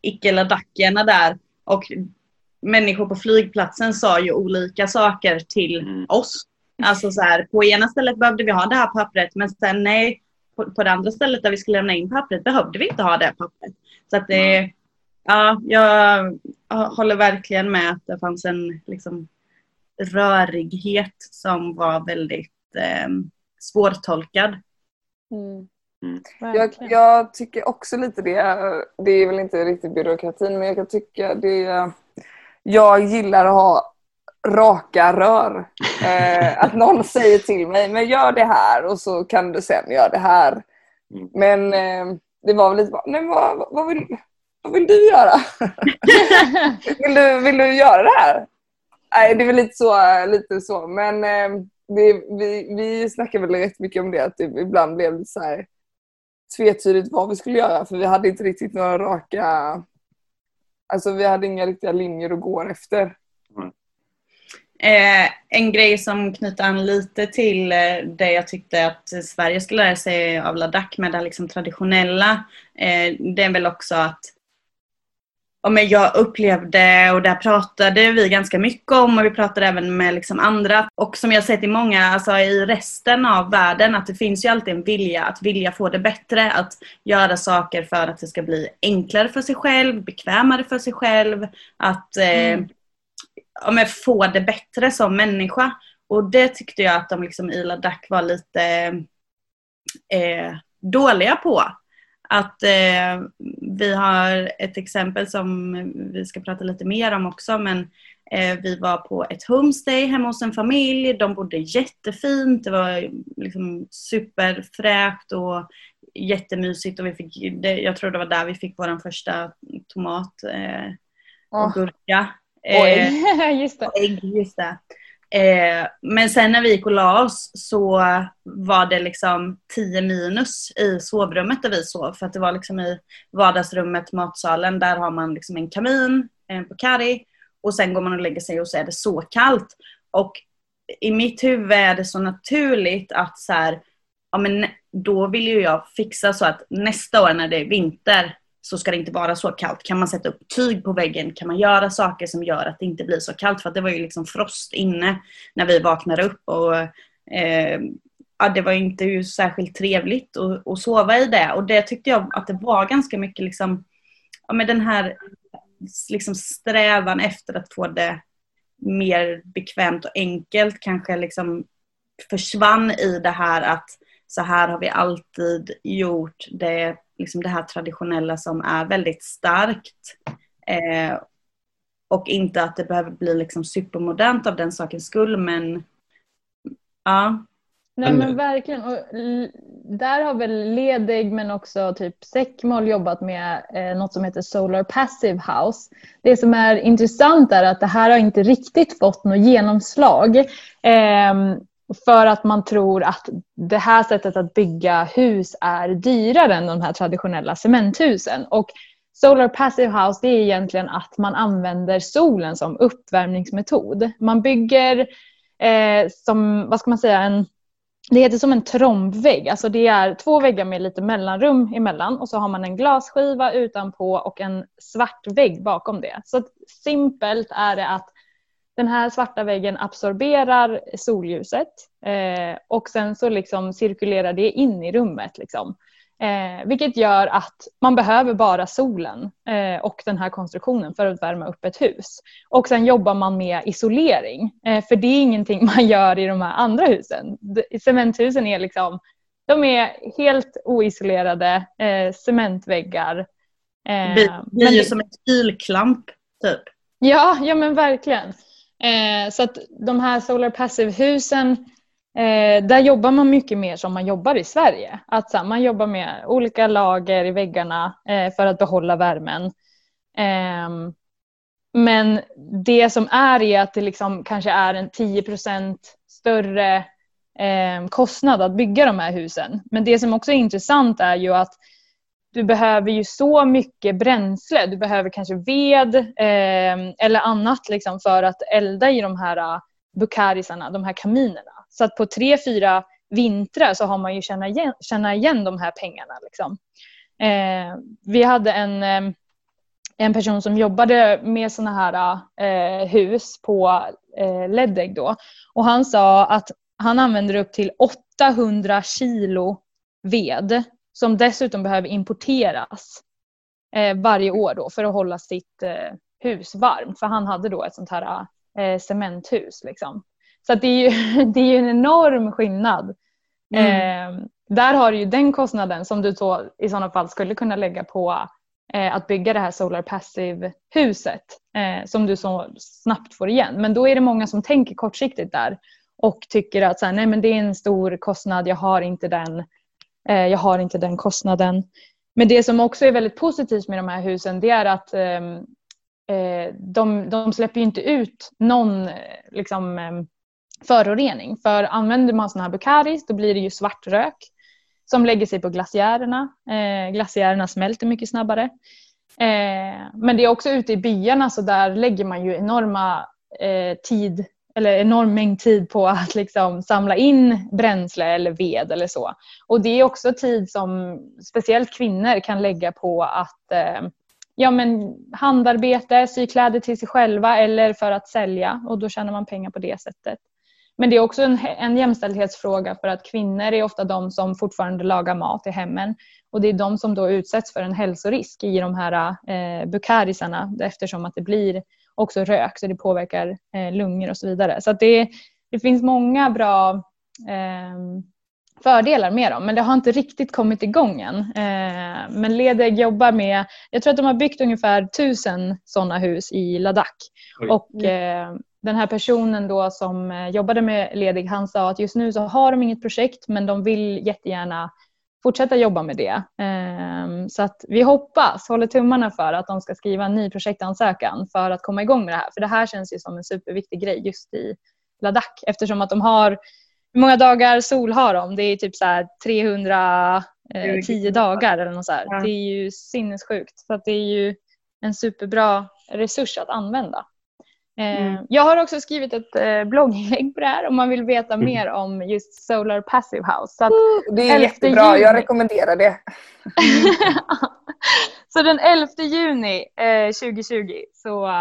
icke-ladakierna där. Och människor på flygplatsen sa ju olika saker till mm. oss. Alltså så här, på ena stället behövde vi ha det här pappret men sen nej, på, på det andra stället där vi skulle lämna in pappret behövde vi inte ha det pappret. Så att det, mm. Ja, jag håller verkligen med att det fanns en liksom, rörighet som var väldigt eh, svårtolkad. Mm. Mm. Jag, jag, tycker också lite det. Det är väl inte riktigt byråkratin men jag kan tycka det. Jag gillar att ha raka rör. Eh, att någon säger till mig, men gör det här och så kan du sen göra det här. Mm. Men eh, det var väl lite bara, nej vad, vad, vill, vad vill du göra? vill, du, vill du göra det här? Nej, det är väl lite så. Lite så. Men eh, det, vi, vi snackar väl rätt mycket om det, att det ibland blev lite så här tvetydigt vad vi skulle göra för vi hade inte riktigt några raka... Alltså vi hade inga riktiga linjer att gå efter. Mm. Eh, en grej som knyter an lite till eh, det jag tyckte att Sverige skulle lära sig av Ladakh med det liksom traditionella. Eh, det är väl också att men jag upplevde, och där pratade vi ganska mycket om och vi pratade även med liksom andra. Och som jag sett i många, alltså i resten av världen, att det finns ju alltid en vilja att vilja få det bättre. Att göra saker för att det ska bli enklare för sig själv, bekvämare för sig själv. Att eh, mm. ja, få det bättre som människa. Och det tyckte jag att de liksom i Ladakh var lite eh, dåliga på att eh, vi har ett exempel som vi ska prata lite mer om också men eh, vi var på ett homestay hemma hos en familj. De bodde jättefint. Det var liksom superfräscht och jättemysigt och vi fick, jag tror det var där vi fick vår första tomat eh, och gurka. Eh, Oj, just det. ägg, just det. Eh, men sen när vi gick och la oss så var det liksom 10 minus i sovrummet där vi sov. För att det var liksom i vardagsrummet, matsalen, där har man liksom en kamin, på kari. och sen går man och lägger sig och så är det så kallt. Och i mitt huvud är det så naturligt att så här, ja men då vill ju jag fixa så att nästa år när det är vinter så ska det inte vara så kallt. Kan man sätta upp tyg på väggen? Kan man göra saker som gör att det inte blir så kallt? För att det var ju liksom frost inne när vi vaknade upp och eh, ja, det var inte särskilt trevligt att, att, sova i det. Och det tyckte jag att det var ganska mycket liksom, ja med den här liksom strävan efter att få det mer bekvämt och enkelt kanske liksom försvann i det här att så här har vi alltid gjort. Det liksom det här traditionella som är väldigt starkt. Eh, och inte att det behöver bli liksom supermodernt av den sakens skull men ja. Nej men verkligen. Och där har väl Ledig men också typ Säckmål jobbat med eh, något som heter Solar Passive House. Det som är intressant är att det här har inte riktigt fått något genomslag. Eh, för att man tror att det här sättet att bygga hus är dyrare än de här traditionella cementhusen. Och Solar Passive House det är egentligen att man använder solen som uppvärmningsmetod. Man bygger eh, som, vad ska man säga, en det heter som en trombvägg, alltså det är två väggar med lite mellanrum emellan och så har man en glasskiva utanpå och en svart vägg bakom det. Så simpelt är det att den här svarta väggen absorberar solljuset eh, och sen så liksom cirkulerar det in i rummet. Liksom. Eh, vilket gör att man behöver bara solen eh, och den här konstruktionen för att värma upp ett hus. Och sen jobbar man med isolering, eh, för det är ingenting man gör i de här andra husen. Cementhusen är liksom, de är helt oisolerade eh, cementväggar. Eh, det blir ju som en kylklamp typ. Ja, ja men verkligen. Eh, så att de här Solar Passive-husen, eh, där jobbar man mycket mer som man jobbar i Sverige. Att här, man jobbar med olika lager i väggarna eh, för att behålla värmen. Ehm, men det som är är att det liksom kanske är en 10% större ehm, kostnad att bygga de här husen. Men det som också är intressant är ju att du behöver ju så mycket bränsle. Du behöver kanske ved eh, eller annat liksom för att elda i de här eh, bukarisarna, de här kaminerna. Så att på tre, fyra vintrar så har man ju känna igen, känna igen de här pengarna. Liksom. Eh, vi hade en, eh, en person som jobbade med sådana här eh, hus på eh, Ledeg då. Och han sa att han använder upp till 800 kilo ved som dessutom behöver importeras eh, varje år då för att hålla sitt eh, hus varmt. För han hade då ett sånt här eh, cementhus. Liksom. Så det, är ju, det är ju en enorm skillnad. Mm. Eh, där har du ju den kostnaden som du då i sådana fall skulle kunna lägga på eh, att bygga det här Solar Passive-huset eh, som du så snabbt får igen. Men då är det många som tänker kortsiktigt där och tycker att så här, nej, men det är en stor kostnad, jag har inte den Eh, jag har inte den kostnaden. Men det som också är väldigt positivt med de här husen det är att ehm, eh, de, de släpper inte ut någon eh, liksom, ehm, förorening. För använder man sådana här bukaris då blir det ju svart rök som lägger sig på glaciärerna. Eh, glaciärerna smälter mycket snabbare. Eh, men det är också ute i byarna så där lägger man ju enorma tid eller enorm mängd tid på att liksom samla in bränsle eller ved eller så. Och det är också tid som speciellt kvinnor kan lägga på att eh, ja, men handarbete, sy kläder till sig själva eller för att sälja och då tjänar man pengar på det sättet. Men det är också en, en jämställdhetsfråga för att kvinnor är ofta de som fortfarande lagar mat i hemmen och det är de som då utsätts för en hälsorisk i de här eh, bukarisarna eftersom att det blir också rök så det påverkar eh, lungor och så vidare. Så det, det finns många bra eh, fördelar med dem men det har inte riktigt kommit igång än. Eh, men Ledeg jobbar med, jag tror att de har byggt ungefär tusen sådana hus i Ladakh. Och eh, den här personen då som eh, jobbade med Ledig han sa att just nu så har de inget projekt men de vill jättegärna fortsätta jobba med det. Ehm, så att vi hoppas, håller tummarna för att de ska skriva en ny projektansökan för att komma igång med det här. För det här känns ju som en superviktig grej just i Ladakh eftersom att de har hur många dagar sol har de? Det är typ så 310 eh, dagar eller något så här. Det är ju sinnessjukt. Så att det är ju en superbra resurs att använda. Eh, mm. Jag har också skrivit ett eh, blogginlägg på det här om man vill veta mm. mer om just Solar Passive House. Så det är jättebra, juni... jag rekommenderar det. så den 11 juni 2020 så,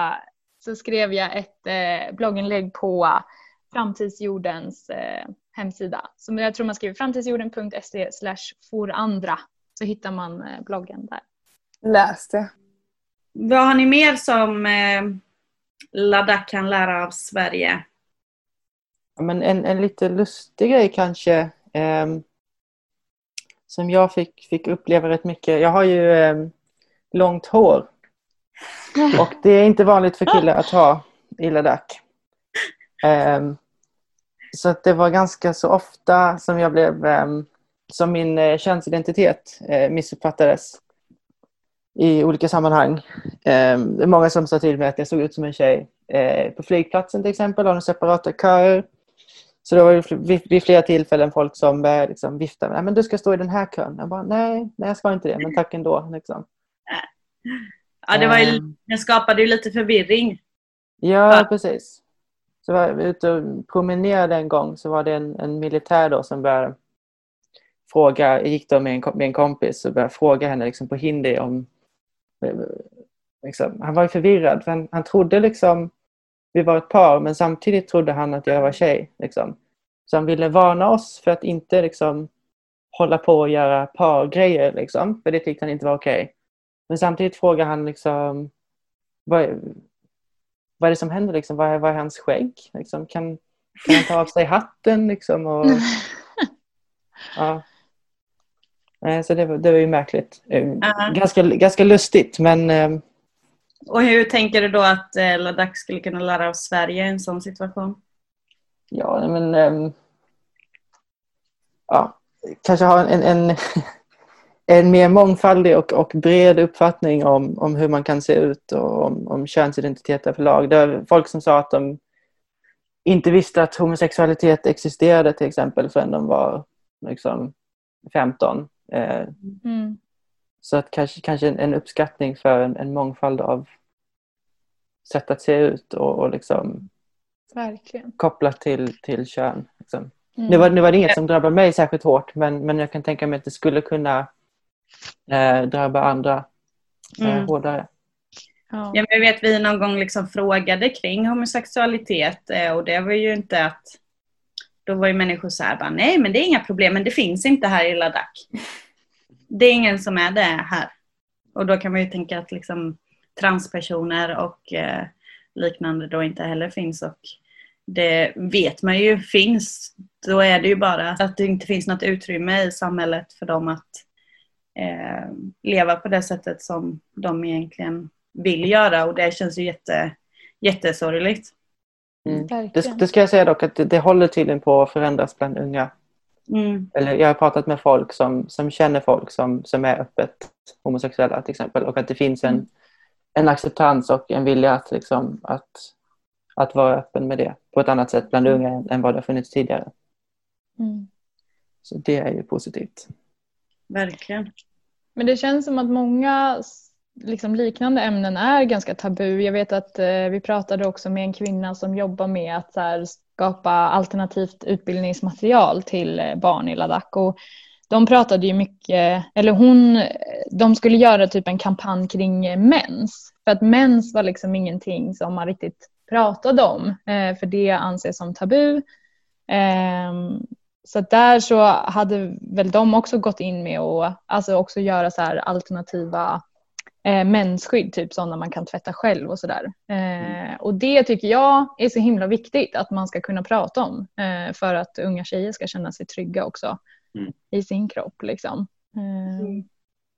så skrev jag ett blogginlägg på Framtidsjordens hemsida. Så jag tror man skriver framtidsjorden.se forandra så hittar man bloggen där. Läs det. Vad har ni mer som eh, Ladakh kan lära av Sverige? Ja, men en, en lite lustig grej kanske eh, som jag fick, fick uppleva rätt mycket. Jag har ju eh, långt hår och det är inte vanligt för killar att ha i Ladakh. Eh, så att det var ganska så ofta som jag blev ehm, som min eh, könsidentitet eh, missuppfattades i olika sammanhang. Eh, det är många som sa till mig att jag såg ut som en tjej eh, på flygplatsen till exempel, av en separata köer. Så det var vid, flera tillfällen folk som började liksom vifta med men du ska stå i den här kön. Jag bara, nej, nej jag ska inte det, men tack ändå. Liksom. Ja, det, var ju, ehm. det skapade ju lite förvirring. Ja, ja. precis. Så var jag ute och promenerade en gång så var det en, en militär då som började fråga, jag gick då med en, med en kompis och började fråga henne liksom på hindi om Liksom, han var förvirrad för han, han trodde liksom vi var ett par men samtidigt trodde han att jag var tjej. Liksom. Så han ville varna oss för att inte liksom, hålla på och göra pargrejer. Liksom, för det tyckte han inte var okej. Okay. Men samtidigt frågade han liksom, vad, vad är det som händer? Liksom? Vad, är, vad är hans skägg? Liksom? Kan, kan han ta av sig hatten? Liksom? Och, ja. Så det var, det var ju märkligt. Uh-huh. Ganska, ganska lustigt men... Ehm, och hur tänker du då att eh, Ladakh skulle kunna lära av Sverige i en sån situation? Ja, men... Um, ja, kanske ha en, en, en mer mångfaldig och, och bred uppfattning om, om hur man kan se ut och om, om könsidentitet överlag. Det var folk som sa att de inte visste att homosexualitet existerade till exempel förrän de var liksom 15. Eh, mm. Så att kanske, kanske en, uppskattning för en, en mångfald av sätt att se ut och, och liksom Verkligen. kopplat till, till kön. Liksom. Mm. Nu, var, nu var det inget som drabbade mig särskilt hårt men, men jag kan tänka mig att det skulle kunna eh, drabba andra eh, mm. hårdare. Ja. Ja, jag vet vi någon gång liksom frågade kring homosexualitet eh, och det var ju inte att då var ju människor så här, bara, nej men det är inga problem, men det finns inte här i Ladakh. Det är ingen som är det här. Och då kan man ju tänka att liksom transpersoner och eh, liknande då inte heller finns och det vet man ju finns. Då är det ju bara att det inte finns något utrymme i samhället för dem att eh, leva på det sättet som de egentligen vill göra och det känns ju jätte, jättesorgligt. Mm. Det, det, ska jag säga dock att det, det håller tydligen på att förändras bland unga. Mm. Eller jag har pratat med folk som, som känner folk som, som är öppet homosexuella till exempel och att det finns en, mm. en acceptans och en vilja att, liksom, att, att vara öppen med det på ett annat sätt bland unga än, än vad det har funnits tidigare. Mm. Så det är ju positivt. Verkligen. Men det känns som att många liksom liknande ämnen är ganska tabu. Jag vet att eh, vi pratade också med en kvinna som jobbar med att här, skapa alternativt utbildningsmaterial till eh, barn i Ladakh. Och de pratade ju mycket, eller hon, de skulle göra typ en kampanj kring eh, mens. För att mens var liksom ingenting som man riktigt pratade om, eh, för det anses som tabu. Eh, så där så hade väl de också gått in med att alltså också göra så här alternativa eh, mensskydd, typ sådana man kan tvätta själv och sådär. Eh, mm. och det tycker jag är så himla viktigt att man ska kunna prata om eh, för att unga tjejer ska känna sig trygga också mm. i sin kropp. Liksom. Eh, mm.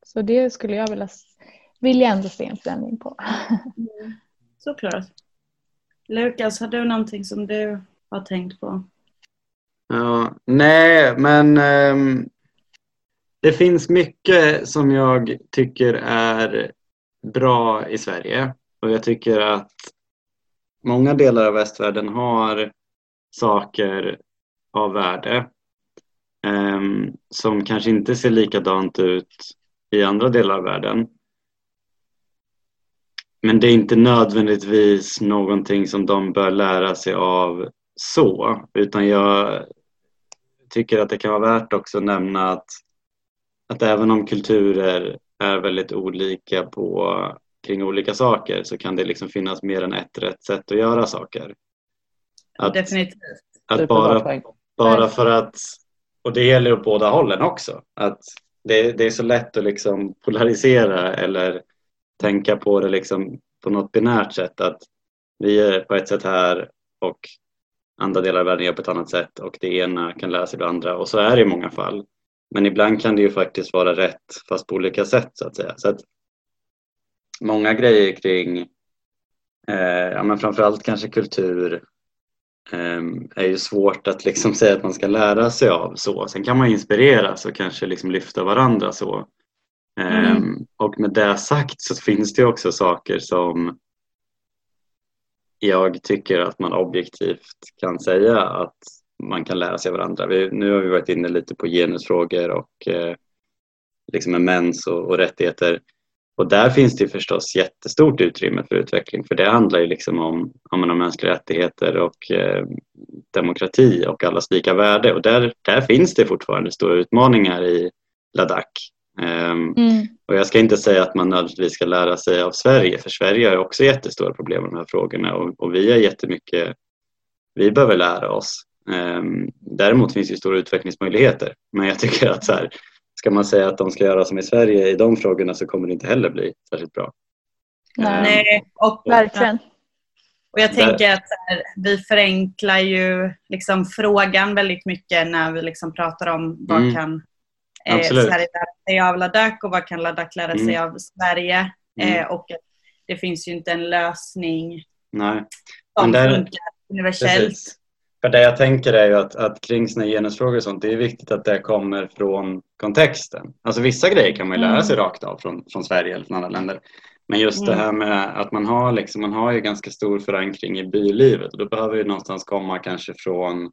Så det skulle jag vilja, vilja ändå se en förändring på. mm. Såklart. Lukas, har du någonting som du har tänkt på? Ja, nej, men um det finns mycket som jag tycker är bra i Sverige och jag tycker att många delar av västvärlden har saker av värde um, som kanske inte ser likadant ut i andra delar av världen. Men det är inte nödvändigtvis någonting som de bör lära sig av så, utan jag tycker att det kan vara värt också att nämna att, att även om kulturer är väldigt olika på, kring olika saker så kan det liksom finnas mer än ett rätt sätt att göra saker. Att, Definitivt. Att bara, bara för att, och det gäller åt båda hållen också, att det, det är så lätt att liksom polarisera eller tänka på det liksom på något binärt sätt att vi är på ett sätt här och andra delar av världen gör på ett annat sätt och det ena kan lära sig det andra och så är det i många fall. Men ibland kan det ju faktiskt vara rätt fast på olika sätt så att säga. Så att många grejer kring eh, ja, men framförallt kanske kultur eh, är ju svårt att liksom säga att man ska lära sig av så. Sen kan man inspireras och kanske liksom lyfta varandra så. Eh, mm. Och med det sagt så finns det också saker som jag tycker att man objektivt kan säga att man kan lära sig varandra. Vi, nu har vi varit inne lite på genusfrågor och eh, liksom mens och, och, rättigheter. Och där finns det förstås jättestort utrymme för utveckling för det handlar ju liksom om, om, om mänskliga rättigheter och eh, demokrati och allas lika värde och där, där finns det fortfarande stora utmaningar i Ladakh. Um, mm. Och jag ska inte säga att man nödvändigtvis ska lära sig av Sverige för Sverige har också jättestora problem med de här frågorna och, och vi har jättemycket vi behöver lära oss. Um, däremot finns det stora utvecklingsmöjligheter men jag tycker att så här, ska man säga att de ska göra som i Sverige i de frågorna så kommer det inte heller bli särskilt bra. Nej, um, och, verkligen. Och jag tänker att här, vi förenklar ju liksom frågan väldigt mycket när vi liksom pratar om vad mm. kan eh, Sverige lära sig av Ladakh och vad kan Ladakh lära sig mm. av Sverige. Mm. Eh, och det finns ju inte en lösning Nej. som där, funkar universellt. Precis. För det jag tänker är ju att, att kring sina genusfrågor och sånt, det är viktigt att det kommer från kontexten. Alltså vissa grejer kan man ju lära mm. sig rakt av från, från Sverige eller från andra länder. Men just det mm. här med att man har, liksom, man har ju ganska stor förankring i bylivet och då behöver ju någonstans komma kanske från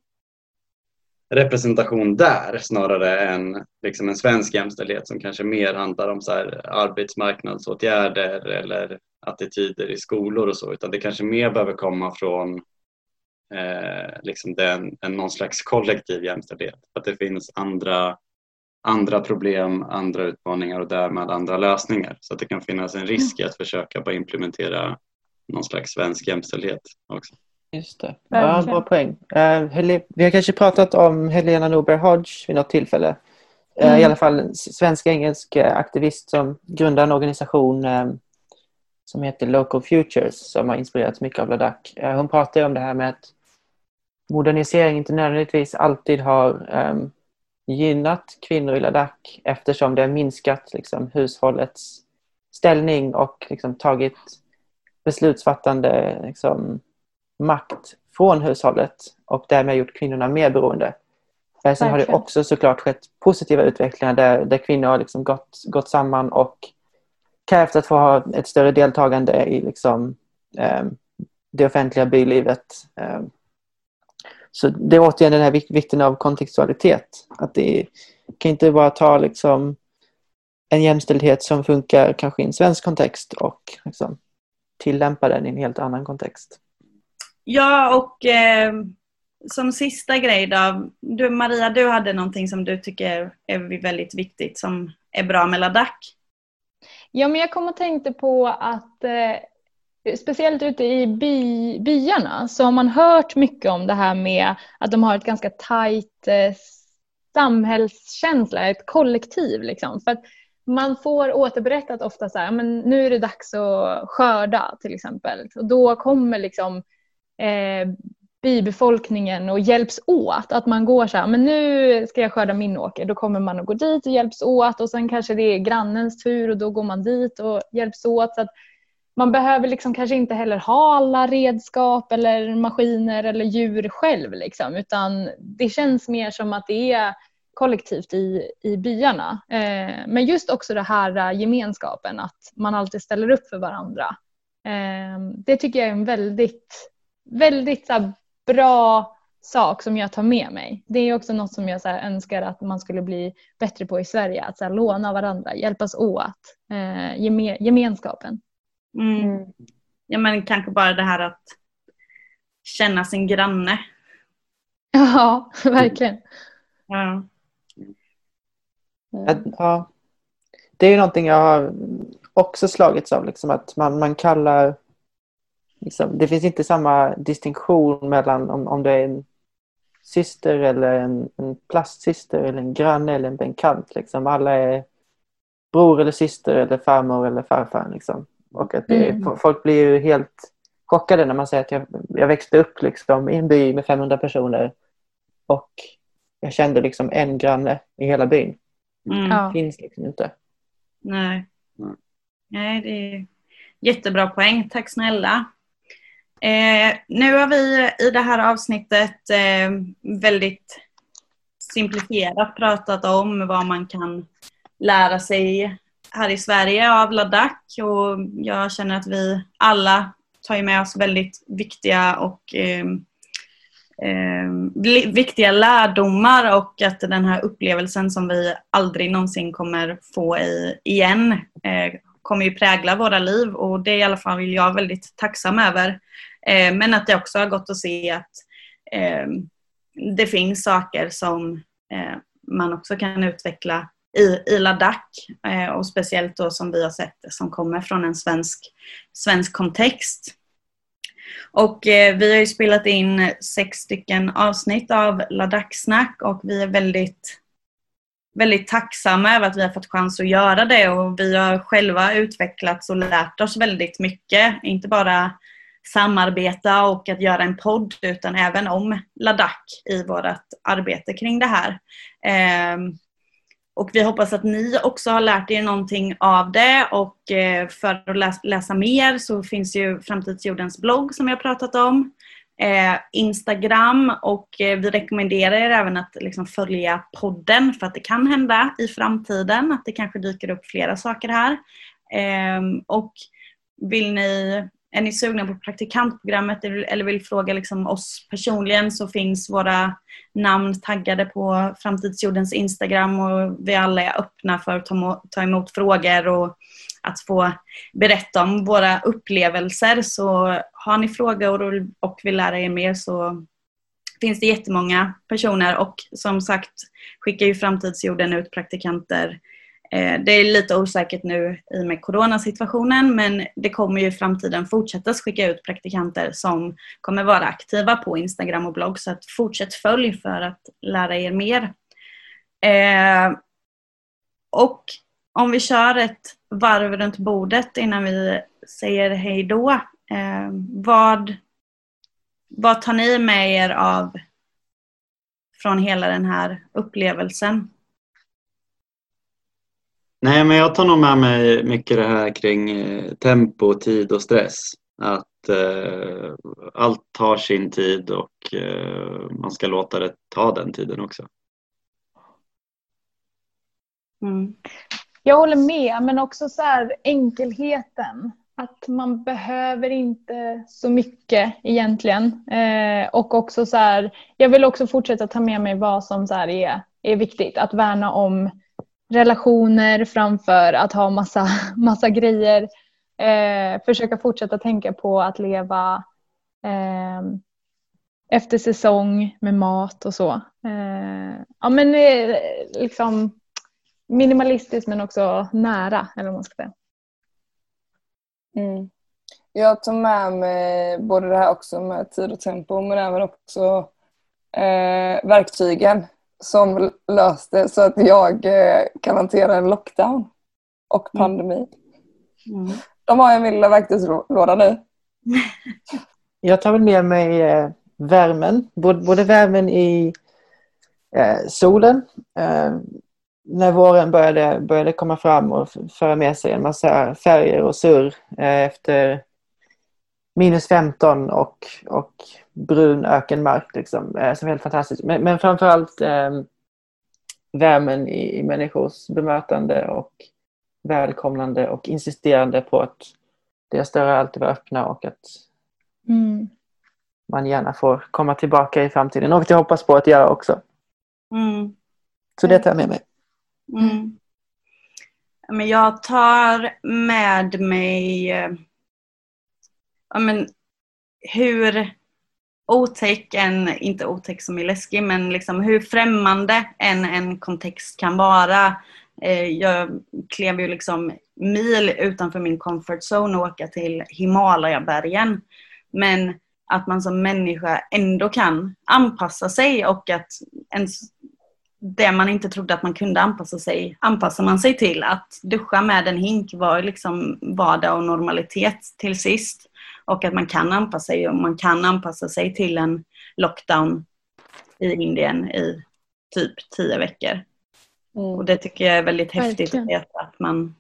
representation där snarare än liksom en svensk jämställdhet som kanske mer handlar om så här arbetsmarknadsåtgärder eller attityder i skolor och så utan det kanske mer behöver komma från eh, liksom den, en, någon slags kollektiv jämställdhet. Att det finns andra, andra problem, andra utmaningar och därmed andra lösningar. Så att det kan finnas en risk i att försöka bara implementera någon slags svensk jämställdhet också. Just det. Ja, bra poäng. Uh, vi har kanske pratat om Helena Norberg Hodge vid något tillfälle. Uh, mm. I alla fall en svensk-engelsk uh, aktivist som grundar en organisation um, som heter Local Futures som har inspirerats mycket av Ladakh. hon pratar om det här med att modernisering inte nödvändigtvis alltid har um, gynnat kvinnor i Ladakh eftersom det har minskat liksom, hushållets ställning och liksom, tagit beslutsfattande liksom, makt från hushållet och därmed gjort kvinnorna mer beroende. Sen Verkligen. har det också såklart skett positiva utvecklingar där, där kvinnor har liksom gått, gått samman och krävt att få ha ett större deltagande i liksom, eh, det offentliga bylivet. Eh. Så det är återigen den här vikten av kontextualitet. Att det kan inte bara ta liksom, en jämställdhet som funkar kanske i en svensk kontext och liksom, tillämpa den i en helt annan kontext. Ja, och eh, som sista grej då. Du, Maria, du hade någonting som du tycker är väldigt viktigt som är bra med Ladakh. Ja, men jag kom och tänkte på att eh, speciellt ute i by, byarna så har man hört mycket om det här med att de har ett ganska tajt eh, samhällskänsla, ett kollektiv liksom. För att man får återberättat ofta så här, men nu är det dags att skörda till exempel. Och då kommer liksom eh, bybefolkningen och hjälps åt. Att man går så här, men nu ska jag skörda min åker. Då kommer man och går dit och hjälps åt och sen kanske det är grannens tur och då går man dit och hjälps åt. Så att man behöver liksom kanske inte heller ha alla redskap eller maskiner eller djur själv liksom, utan det känns mer som att det är kollektivt i, i byarna. Eh, men just också det här eh, gemenskapen, att man alltid ställer upp för varandra. Eh, det tycker jag är en väldigt, väldigt så bra sak som jag tar med mig. Det är också något som jag så önskar att man skulle bli bättre på i Sverige. Att så här, låna varandra, hjälpas åt, eh, geme gemenskapen. Mm. mm. Ja men kanske bara det här att känna sin granne. Ja, verkligen. Ja. ja. Det är ju någonting jag har också slagits av, liksom, att man, man kallar Liksom, det finns inte samma distinktion mellan om, om det är en syster eller en, en plastsyster eller en granne eller en bekant. Liksom. Alla är bror eller syster eller farmor eller farfar. Liksom. Och att det, mm. Folk blir ju helt chockade när man säger att jag, jag växte upp liksom, i en by med 500 personer och jag kände liksom en granne i hela byn. Mm. Det finns liksom inte. Nej. Nej, det är jättebra poäng. Tack snälla. Eh, nu har vi i det här avsnittet eh, väldigt simplifierat pratat om vad man kan lära sig här i Sverige av Ladakh och jag känner att vi alla tar med oss väldigt viktiga och eh, eh, viktiga lärdomar och att den här upplevelsen som vi aldrig någonsin kommer få i, igen eh, kommer ju prägla våra liv och det är i alla fall jag väldigt tacksam över. Eh, men att det också har gått att se att eh, det finns saker som eh, man också kan utveckla i, i Ladakh eh, och speciellt då som vi har sett som kommer från en svensk, svensk kontext. Och eh, vi har ju spelat in sex stycken avsnitt av Ladakh-snack och vi är väldigt väldigt tacksamma över att vi har fått chans att göra det och vi har själva utvecklats och lärt oss väldigt mycket. Inte bara samarbeta och att göra en podd utan även om Ladakh i vårt arbete kring det här. Ehm, och vi hoppas att ni också har lärt er någonting av det och eh, för att läsa mer så finns ju Framtidsjordens blogg som jag pratat om. Eh, Instagram och eh, vi rekommenderar er även att liksom följa podden för att det kan hända i framtiden att det kanske dyker upp flera saker här. Ehm, och vill ni är ni sugna på praktikantprogrammet eller vill fråga liksom oss personligen så finns våra namn taggade på Framtidsjordens Instagram och vi alla är öppna för att ta emot frågor och att få berätta om våra upplevelser. Så har ni frågor och vill lära er mer så finns det jättemånga personer och som sagt skickar ju Framtidsjorden ut praktikanter Eh, Eh, det är lite osäkert nu i och med coronasituationen men det kommer ju i framtiden fortsätta skicka ut praktikanter som kommer vara aktiva på Instagram och blogg så att fortsätt följ för att lära er mer. Eh, och om vi kör ett varv runt bordet innan vi säger hej då. Eh, vad, vad tar ni med er av från hela den här upplevelsen? Nej, men jag tar nog med mig mycket det här kring eh, tempo, tid och stress. Att eh, allt tar sin tid och eh, man ska låta det ta den tiden också. Mm. Jag håller med, men också så här enkelheten. Att man behöver inte så mycket egentligen. Eh, och också så här, jag vill också fortsätta ta med mig vad som så är, är viktigt. Att värna om relationer framför att ha massa, massa grejer. Eh, försöka fortsätta tänka på att leva eh, efter säsong med mat och så. Eh, ja, men eh, liksom minimalistiskt men också nära eller vad man ska säga. Mm. Jag tar med mig både det här också med tid och tempo men även också eh, verktygen som löste så att jag eh, kan hantera en lockdown och mm. pandemi. Mm. De har en lilla verktygslåda nu. Jag tar väl med mig eh, värmen, både, värmen i eh, solen när våren började, började komma fram och föra med sig en massa färger och surr efter minus 15 och, och brun ökenmark. Liksom, som är helt fantastiskt. Men, men framförallt eh, värmen i, i människors bemötande och välkomnande och insisterande på att deras dörrar alltid var öppna och att Mm. man gärna får komma tillbaka i framtiden. Och jag hoppas på att göra också. Mm. Så det tar jag med mig. Mm. Men jag tar med mig eh, men, hur otäck en, inte otäck som är läskig, men liksom hur främmande en, en kontext kan vara. Eh, Jag klev ju liksom mil utanför min comfort zone och åka till Himalayabergen. Men att man som människa ändå kan anpassa sig och att ens det man inte trodde att man kunde anpassa sig, anpassar man sig till. Att duscha med en hink var liksom vardag och normalitet till sist. Och att man kan anpassa sig och man kan anpassa sig till en lockdown i Indien i typ tio veckor. Och det tycker jag är väldigt häftigt att Verkligen. veta att man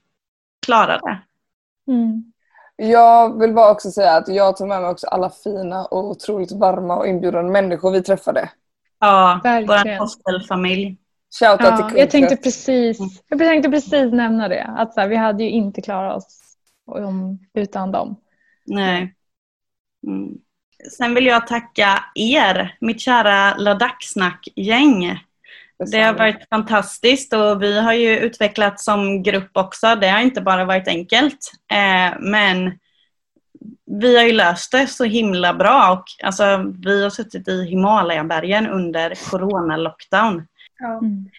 klarar det. Mm. Jag vill bara också säga att jag tog med mig också alla fina och otroligt varma och inbjudande människor vi träffade. Ja, Verkligen. vår hostelfamilj. Shoutout Ja, till jag Kungsträtt. tänkte precis, jag tänkte precis nämna det. Att så här, vi hade ju inte klarat oss utan dem. Nej. Mm. Sen vill jag tacka er, mitt kära Ladakh-snack-gäng. Det har varit fantastiskt och vi har ju utvecklats som grupp också. Det har inte bara varit enkelt. Eh, men vi har ju löst det så himla bra och alltså, vi har suttit i Himalayabergen under corona-lockdown. Mm.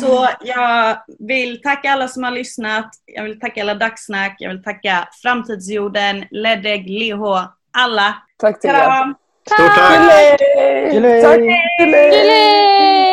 Så jag vill tacka alla som har lyssnat. Jag vill tacka alla Dagsnack. Jag vill tacka Framtidsjorden, Ledeg, Liho, alla. Tack till er. Kram! Stort tack! Gulej! Gulej! Tack! Gulej! Gulej!